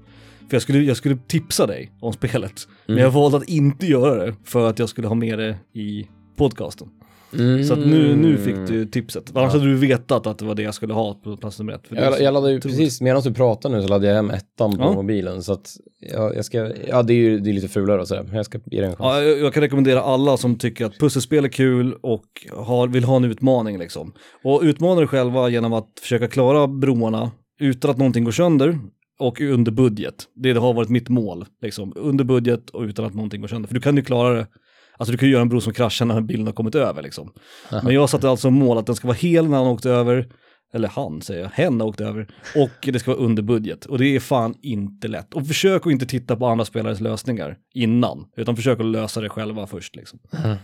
S2: För jag skulle, jag skulle tipsa dig om spelet. Men jag valde att inte göra det för att jag skulle ha med det i podcasten. Så att nu, nu fick du tipset. Annars hade du vetat att det var det jag skulle ha på plats nummer ett.
S3: Jag, jag laddade ju precis, medan du pratar nu så laddade jag hem ettan på
S2: Ja.
S3: mobilen. Så att jag, jag ska, ja det är ju det är lite fulare och sådär, men jag ska ge det en chans.
S2: Ja, jag, jag kan rekommendera alla som tycker att pusselspel är kul och har, vill ha en utmaning liksom. Och utmana dig själva genom att försöka klara broarna utan att någonting går sönder och under budget. Det har varit mitt mål, liksom. Under budget och utan att någonting går sönder. För du kan ju klara det, alltså du kan ju göra en bro som kraschar när bilen har kommit över liksom. Men jag satte alltså mål att den ska vara hel när han åkte över, eller han säger jag, hen åkte över, och det ska vara under budget. Och det är fan inte lätt. Och försök att inte titta på andra spelares lösningar innan, utan försök att lösa det själva först liksom.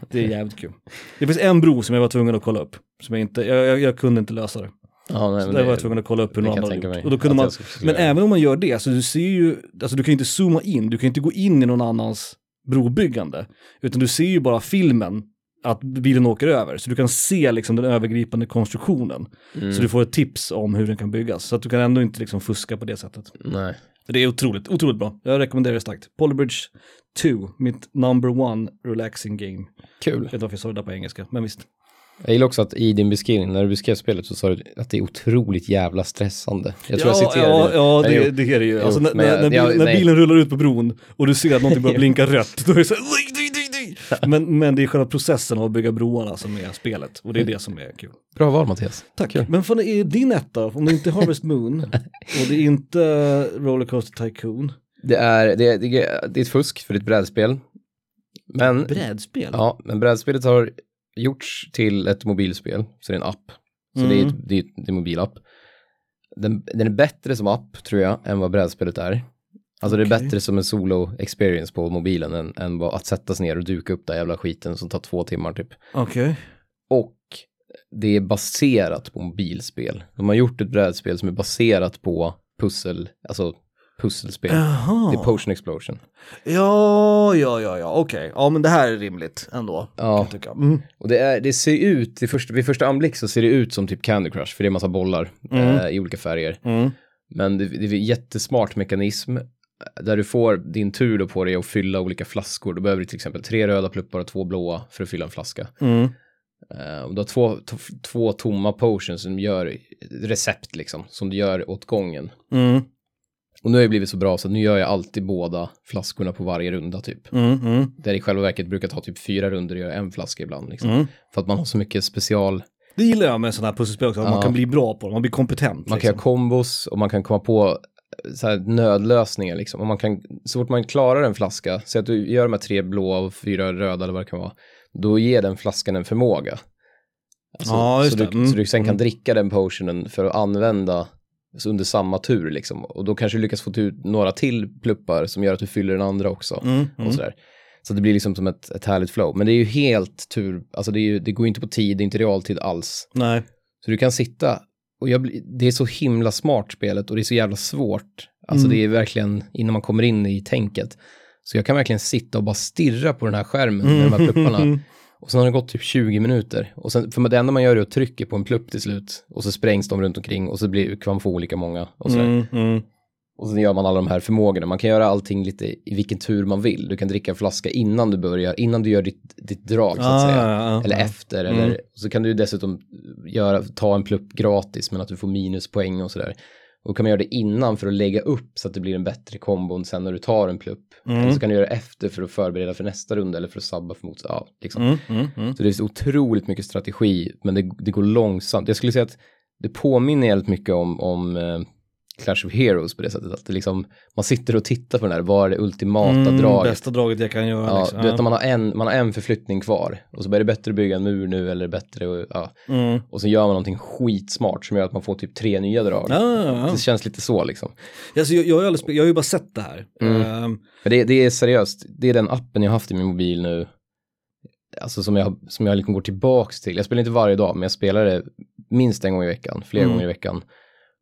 S2: Det är jävligt kul. Det finns en bro som jag var tvungen att kolla upp, som jag inte, jag, jag, jag kunde inte lösa det.
S3: Ja, nej,
S2: Så där
S3: det-
S2: var jag tvungen att kolla upp hur någon annan hade gjort. Och då kunde man, men även om man gör det, så du ser ju, alltså du kan inte zooma in, du kan inte gå in i någon annans brobyggande, utan du ser ju bara filmen att bilen åker över, så du kan se liksom den övergripande konstruktionen.
S3: Mm.
S2: Så du får ett tips om hur den kan byggas, så att du kan ändå inte liksom fuska på det sättet.
S3: Nej.
S2: Det är otroligt, otroligt bra. Jag rekommenderar det starkt. Polybridge 2, mitt number one relaxing game.
S3: Kul.
S2: Jag vet inte varför jag sa det där på engelska, men visst.
S3: Jag gillar också att i din beskrivning, när du beskrev spelet så sa du att det är otroligt jävla stressande. Jag tror jag
S2: ja,
S3: citerade
S2: ja,
S3: det.
S2: ja det, det är det ju. Alltså, när, när,
S3: jag-
S2: när, bil,
S3: jag-
S2: när bilen rullar ut på bron och du ser att någonting börjar blinka rött, då är det så här, men, men det är själva processen av att bygga broarna som är spelet och det är det som är kul.
S3: Bra val Mattias.
S2: Tack. Men fan, är din etta, om det inte är Harvest Moon och det är inte Rollercoaster Tycoon,
S3: Det är, det, är, det det är ett fusk för ett brädspel. Men,
S2: brädspel?
S3: ja, men brädspelet har gjorts till ett mobilspel, så det är en app. Så det är,
S2: Mm.
S3: ett, det, är, det är en mobilapp. Den, den är bättre som app, tror jag, än vad brädspelet är. Alltså det är bättre som en solo-experience på mobilen än, än att sätta sig ner och duka upp den jävla skiten som tar två timmar typ.
S2: Okej.
S3: Och det är baserat på mobilspel. De har gjort ett brädspel som är baserat på pussel, alltså pusselspel.
S2: Jaha.
S3: Det är Potion Explosion.
S2: Ja, ja, ja, ja, okej. Ja, men det här är rimligt ändå.
S3: Ja.
S2: Mm.
S3: Och det, är, det ser ut, vid första, vid första anblick så ser det ut som typ Candy Crush, för det är massa bollar
S2: Mm.
S3: eh, i olika färger.
S2: Mm.
S3: Men det, det är en jättesmart mekanism eh, där du får din tur då på dig att fylla olika flaskor. Då behöver du till exempel tre röda pluppar och två blåa för att fylla en flaska.
S2: Mm.
S3: Och du har två, två tomma potions som gör recept liksom, som du gör åt gången.
S2: Mm.
S3: Och nu har jag blivit så bra så nu gör jag alltid båda flaskorna på varje runda typ.
S2: Mm. Mm.
S3: Där i själva verket brukar ta typ fyra runder och göra en flaska ibland. Liksom.
S2: Mm.
S3: För att man har så mycket special,
S2: Det gillar jag med sådana här pusselspel också, att man
S3: Ja.
S2: kan bli bra på det, man blir kompetent.
S3: man kan göra
S2: liksom.
S3: kombos och man kan komma på eh, så här nödlösningar liksom. Och man kan, så fort man klarar en flaska, säg att du gör de här tre blåa och fyra röda eller vad det kan vara, då ger den flaskan en förmåga. Alltså,
S2: Ja,
S3: så, du.
S2: Mm.
S3: så du sen kan
S2: Mm.
S3: dricka den potionen för att använda under samma tur liksom. Och då kanske du lyckas få ut några till pluppar som gör att du fyller den andra också.
S2: Mm. Mm.
S3: och sådär. Så det blir liksom som ett, ett härligt flow. Men det är ju helt tur, alltså det, ju, det går inte på tid, det är inte realtid alls.
S2: Nej.
S3: Så du kan sitta, och jag, det är så himla smart spelet och det är så jävla svårt. Alltså
S2: Mm.
S3: det är verkligen, innan man kommer in i tänket. Så jag kan verkligen sitta och bara stirra på den här skärmen med de här plupparna. Och sen har det gått typ 20 minuter. Och sen, för det enda man gör är att trycka på en plupp till slut. Och så sprängs de runt omkring och så blir, kan man få olika många. Och.
S2: Mm. Mm.
S3: Och sen gör man alla de här förmågorna. Man kan göra allting lite i vilken tur man vill. Du kan dricka en flaska innan du börjar, innan du gör ditt, ditt drag så att
S2: Ah,
S3: säga.
S2: ja, ja,
S3: Eller
S2: ja.
S3: efter.
S2: Mm.
S3: Eller, så kan du dessutom göra, ta en plupp gratis men att du får minuspoäng och sådär. Och kan man göra det innan för att lägga upp så att det blir en bättre kombon sen när du tar en plupp.
S2: Mm.
S3: Eller så kan du göra det efter för att förbereda för nästa runda eller för att sabba för motstånd. Ja, liksom.
S2: Mm. Mm. Mm.
S3: Så det är så otroligt mycket strategi, men det, det går långsamt. Jag skulle säga att det påminner jävligt mycket om, om eh, Clash of Heroes på det sättet. Att det liksom, man sitter och tittar på den här, vad är det ultimata
S2: Mm,
S3: draget?
S2: Bästa draget jag kan göra.
S3: Ja,
S2: liksom.
S3: du vet man har, en, man har en förflyttning kvar och så blir det bättre att bygga en mur nu eller bättre och, ja.
S2: Mm.
S3: och så gör man någonting skitsmart som gör att man får typ tre nya drag.
S2: Ja.
S3: Det känns lite så liksom.
S2: Alltså, jag, jag, har aldrig jag har ju bara sett det här.
S3: Mm. Men det, det är seriöst, det är den appen jag har haft i min mobil nu. Alltså som jag, som jag liksom går tillbaks till. Jag spelar inte varje dag, men jag spelar det minst en gång i veckan, flera
S2: Mm.
S3: gånger i veckan.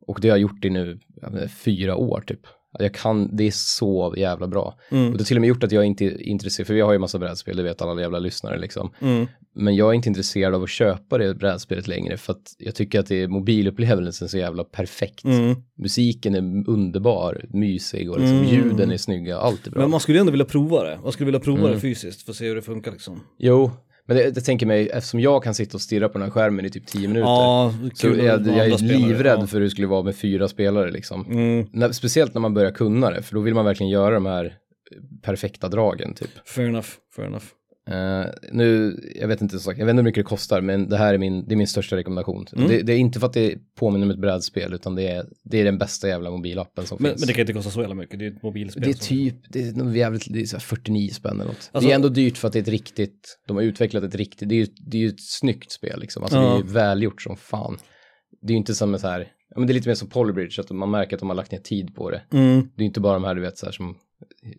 S3: Och det har jag gjort i nu ja, men, fyra år typ. Jag kan, det är så jävla bra.
S2: Mm.
S3: Och det har till och med gjort att jag inte är intresserad, för vi har ju massa brädspel, det vet alla jävla lyssnare liksom.
S2: Mm.
S3: Men jag är inte intresserad av att köpa det brädspelet längre för att jag tycker att det är mobilupplevelsen så jävla perfekt.
S2: Mm.
S3: Musiken är underbar, mysig och liksom
S2: Mm.
S3: ljuden är snygga, allt är bra.
S2: Men man skulle ändå vilja prova det. Man skulle vilja prova
S3: Mm.
S2: det fysiskt för att se hur det funkar liksom.
S3: Jo, men det, jag tänker mig, eftersom jag kan sitta och stirra på den här skärmen i typ tio minuter.
S2: Ja,
S3: så jag, jag är
S2: spelare,
S3: livrädd
S2: ja.
S3: för hur det skulle vara med fyra spelare liksom.
S2: Mm.
S3: När, speciellt när man börjar kunna det, för då vill man verkligen göra de här perfekta dragen typ.
S2: Fair enough, fair enough.
S3: Eh, nu, jag vet inte, jag vet inte hur mycket det kostar, men det här är min, det är min största rekommendation.
S2: Mm.
S3: Det, det är inte för att det påminner om ett brädspel, utan det är, det är den bästa jävla mobilappen som
S2: Men,
S3: finns.
S2: men det kan inte kosta så jävla mycket, det är ett mobilspel.
S3: Det är typ, det är jävligt, det är så här 49 spänn eller något.
S2: Alltså-
S3: det är ändå dyrt för att det är ett riktigt, de har utvecklat ett riktigt, det är ju, det är ju ett snyggt spel liksom. Alltså
S2: Ja.
S3: det är ju välgjort som fan. Det är ju inte som så här, men det är lite mer som Polybridge, att man märker att de har lagt ner tid på det.
S2: Mm.
S3: Det är inte bara de här du vet så här som,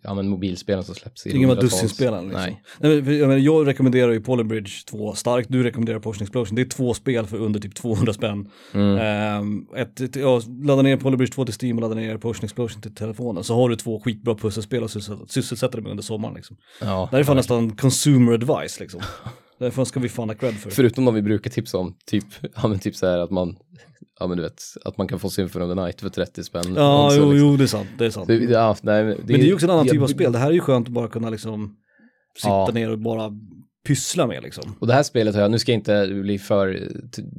S3: ja men mobilspelen som släpps i
S2: Ingen var dussinspelaren liksom.
S3: Nej.
S2: Nej. men, jag, menar, jag rekommenderar ju Polybridge 2 starkt, du rekommenderar Potion Explosion. Det är två spel för under typ 200 spänn.
S3: Mm.
S2: Ehm, ett, ett, ja, ladda ner Polybridge 2 till Steam och ladda ner Potion Explosion till telefonen. Så har du två skitbra pusselspel och syssel- sysselsätter dig med under sommaren liksom.
S3: Ja.
S2: Det här är fan nästan consumer advice liksom. Därför ska vi fan ha cred för.
S3: Förutom de vi brukar tipsa om, typ, ja men typ så här att man, ja men du vet, att man kan få Symphony of the Night för 30 spänn.
S2: Ja,
S3: också,
S2: jo,
S3: liksom.
S2: jo, det är sant. Det är sant.
S3: Det, ja, nej, men,
S2: Men det är ju också en annan typ av
S3: jag-
S2: spel. Det här är ju skönt att bara kunna liksom sitta
S3: Ja.
S2: ner och bara pyssla med liksom.
S3: Och det här spelet har jag, nu ska jag inte bli för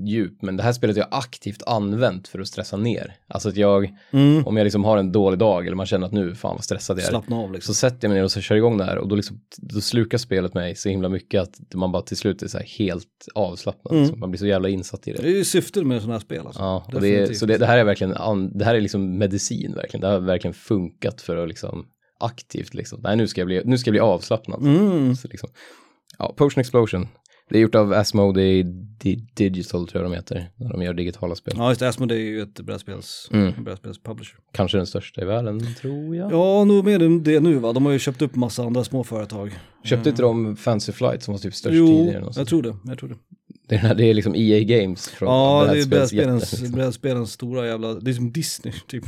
S3: djup, men det här spelet har jag aktivt använt för att stressa ner. Alltså att jag,
S2: Mm.
S3: om jag liksom har en dålig dag eller man känner att nu, fan vad stressad jag är.
S2: Slappna av liksom.
S3: Så sätter jag mig ner och så kör igång det här och då, liksom, då slukar spelet mig så himla mycket att man bara till slut är så här helt avslappnad.
S2: Mm.
S3: Man blir så jävla insatt i det.
S2: Det är ju syftet med sådana här spel alltså.
S3: Ja, och det är, så det, det här är verkligen, det här är liksom medicin verkligen. Det har verkligen funkat för att liksom aktivt liksom, nej nu ska jag bli, nu ska jag bli avslappnad.
S2: Mm.
S3: Så liksom, ja, Potion Explosion. Det är gjort av Asmodee Di- Digital tror jag de heter, när de gör digitala spel.
S2: Ja, just det. Asmodee är ju ett brädspels,
S3: Mm.
S2: brädspelspublisher.
S3: Kanske den största i världen, tror jag.
S2: Ja, nog med det nu va. De har ju köpt upp massa andra små företag.
S3: Köpte inte de Fancy Flight som var typ störst
S2: Jo,
S3: tidigare? någonstans?
S2: jag tror det. Jag tror det.
S3: Det, är, det är liksom EA Games från
S2: Ja, det är brädspelens,
S3: liksom.
S2: brädspelens stora jävla, det är som Disney typ.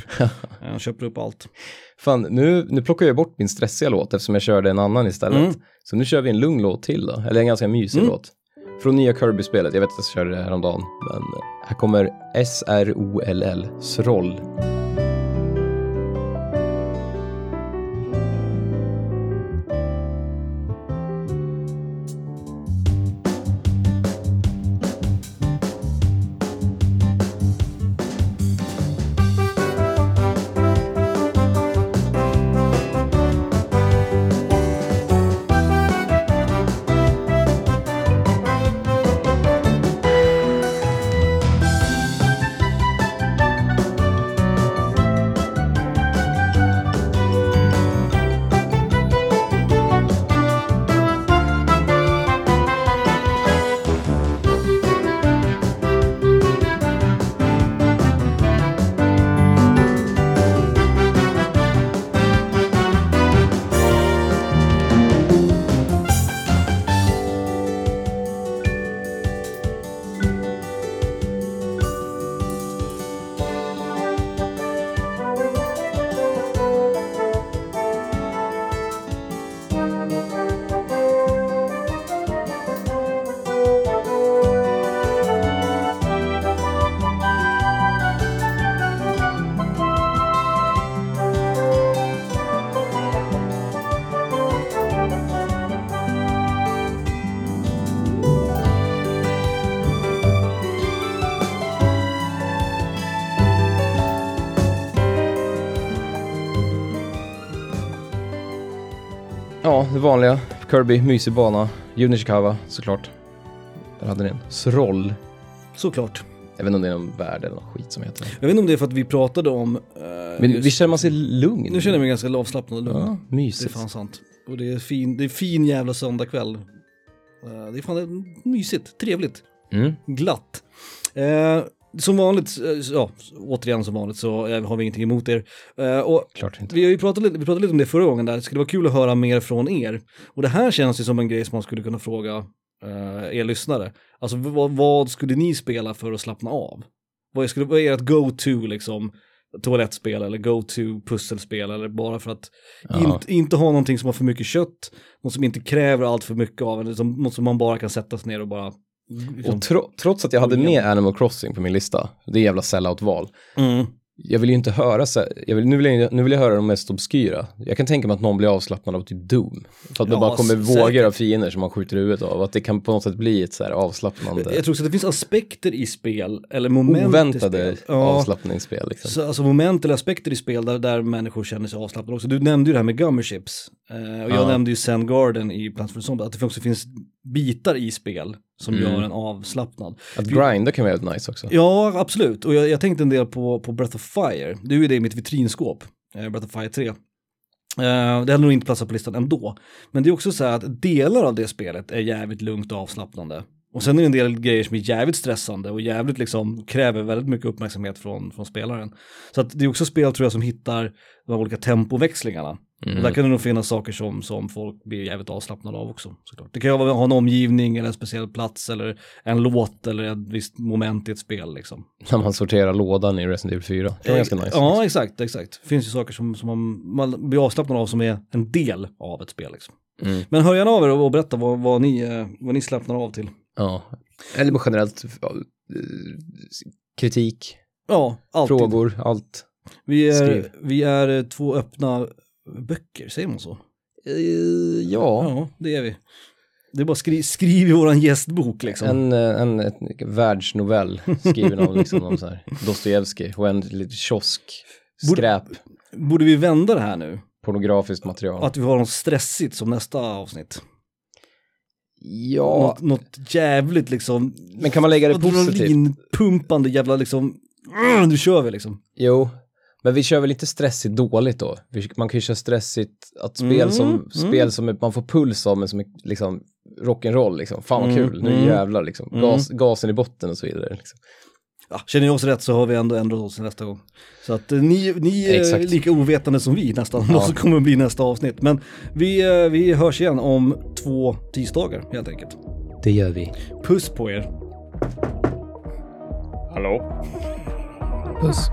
S2: Han köper upp allt.
S3: Fan, nu, nu plockar jag bort min stressiga låt eftersom jag körde en annan istället.
S2: Mm.
S3: Så nu kör vi en lugn låt till då, eller en ganska mysig
S2: Mm.
S3: låt. Från nya Kirby-spelet, jag vet att jag körde det häromdagen, men här kommer S-R-O-L-L, Sroll. Kirby, mysig bana. Junishikawa, såklart. Där hade ni en. Sroll.
S2: Såklart.
S3: Jag vet inte om det är någon värld eller någon skit som heter.
S2: Jag vet inte om det är för att vi pratade om... eh,
S3: Men
S2: just-
S3: visst känner man sig lugn?
S2: Nu känner jag mig ganska avslappnad och lugn.
S3: Ja,
S2: Det är
S3: mysigt.
S2: fan sant. Och det är fin, det är fin jävla söndagkväll. Eh, Det är fan mysigt, trevligt,
S3: Mm.
S2: glatt. Eh, som vanligt, eh, ja, återigen som vanligt så eh, har vi ingenting emot er. Eh, och
S3: Klart inte.
S2: vi har ju pratat lite, vi pratade lite om det förra gången där, det skulle vara kul att höra mer från er. Och det här känns ju som en grej som man skulle kunna fråga er lyssnare. Alltså vad, vad skulle ni spela för att slappna av? Vad, skulle, vad är ert go-to liksom? toalettspel eller go-to pusselspel eller bara för att
S3: Ja.
S2: inte, inte ha någonting som har för mycket kött, något som inte kräver allt för mycket av en, något som man bara kan sätta sig ner och bara... Liksom,
S3: Och tro, trots att jag hade med Animal Crossing på min lista, det är jävla sellout-val.
S2: mm.
S3: Jag vill ju inte höra, jag vill, nu, vill jag, nu vill jag höra de mest obskyra. Jag kan tänka mig att någon blir avslappnad av typ Doom. För att det
S2: Ja,
S3: bara kommer vågor av fiender som man skjuter huvudet av. Att det kan på något sätt bli ett så här avslappnande,
S2: Jag tror också att det finns aspekter i spel, eller moment i
S3: oväntade
S2: spel. Ja,
S3: avslappningsspel. Liksom.
S2: så, alltså moment eller aspekter i spel där, där människor känner sig avslappnade också. Du nämnde ju det här med gummerships. Eh, och jag
S3: Ja.
S2: nämnde ju Zen Garden i Plants vs. Zombies, att det också finns bitar i spel som
S3: Mm.
S2: gör en avslappnad.
S3: Att grinda kan vara jävligt nice också.
S2: Ja, absolut. Och jag, jag tänkte en del på, på Breath of Fire. Det är ju det i mitt vitrinskåp, eh, Breath of Fire 3. Eh, det hade nog inte platsat på listan ändå. Men det är också så här att delar av det spelet är jävligt lugnt och avslappnande. Och sen är det en del grejer som är jävligt stressande och jävligt liksom kräver väldigt mycket uppmärksamhet från, från spelaren. Så att det är också spel tror jag som hittar de olika tempoväxlingarna.
S3: Mm.
S2: Och där kan det nog finnas saker som, som folk blir jävligt avslappnade av också. Såklart. Det kan ju ha en omgivning eller en speciell plats eller en låt eller ett visst moment i ett spel liksom.
S3: När man sorterar lådan i Resident Evil 4. Det var ganska nice.
S2: Ja, exakt, exakt. Det finns ju saker som, som man, man blir avslappnad av som är en del av ett spel liksom.
S3: Mm.
S2: Men hör gärna av er och berätta vad, vad, ni, vad ni slappnar av till.
S3: Ja. Eller bara generellt, eh, kritik,
S2: Ja, alltid.
S3: frågor, allt.
S2: Vi är,
S3: Skriv.
S2: vi är två öppna böcker, säger man så?
S3: Eh, ja,
S2: Ja, det är vi. Det är bara skri, skriv i våran gästbok liksom.
S3: en, eh, en ett, världsnovell skriven av liksom någon så här Dostojevskij och en lite kiosk,
S2: Borde-
S3: skräp,
S2: Borde vi vända det här nu?
S3: pornografiskt material.
S2: Att vi har något stressigt som nästa avsnitt?
S3: ja,
S2: Något, något jävligt liksom...
S3: men kan man lägga det positivt?
S2: Adrenalinpumpande jävla liksom... "Ugh, Nu kör vi liksom.
S3: Jo, men vi kör väl inte stressigt dåligt då? Man kan ju köra stressigt, att spel
S2: Mm,
S3: som,
S2: mm.
S3: spel som är- man får puls av men som är liksom rock'n'roll liksom. Fan vad
S2: Mm,
S3: kul, nu
S2: mm.
S3: jävlar liksom.
S2: Mm.
S3: Gas, gasen i botten och så vidare. Liksom.
S2: Ja, känner jag oss rätt så har vi ändå ändrat oss nästa gång. Så att eh, ni, ni är
S3: Exakt.
S2: lika ovetande som vi nästan,
S3: Ja.
S2: vad som kommer att bli nästa avsnitt. Men vi, eh, vi hörs igen om två tisdagar helt enkelt.
S3: Det gör vi.
S2: Puss på er.
S3: Bis.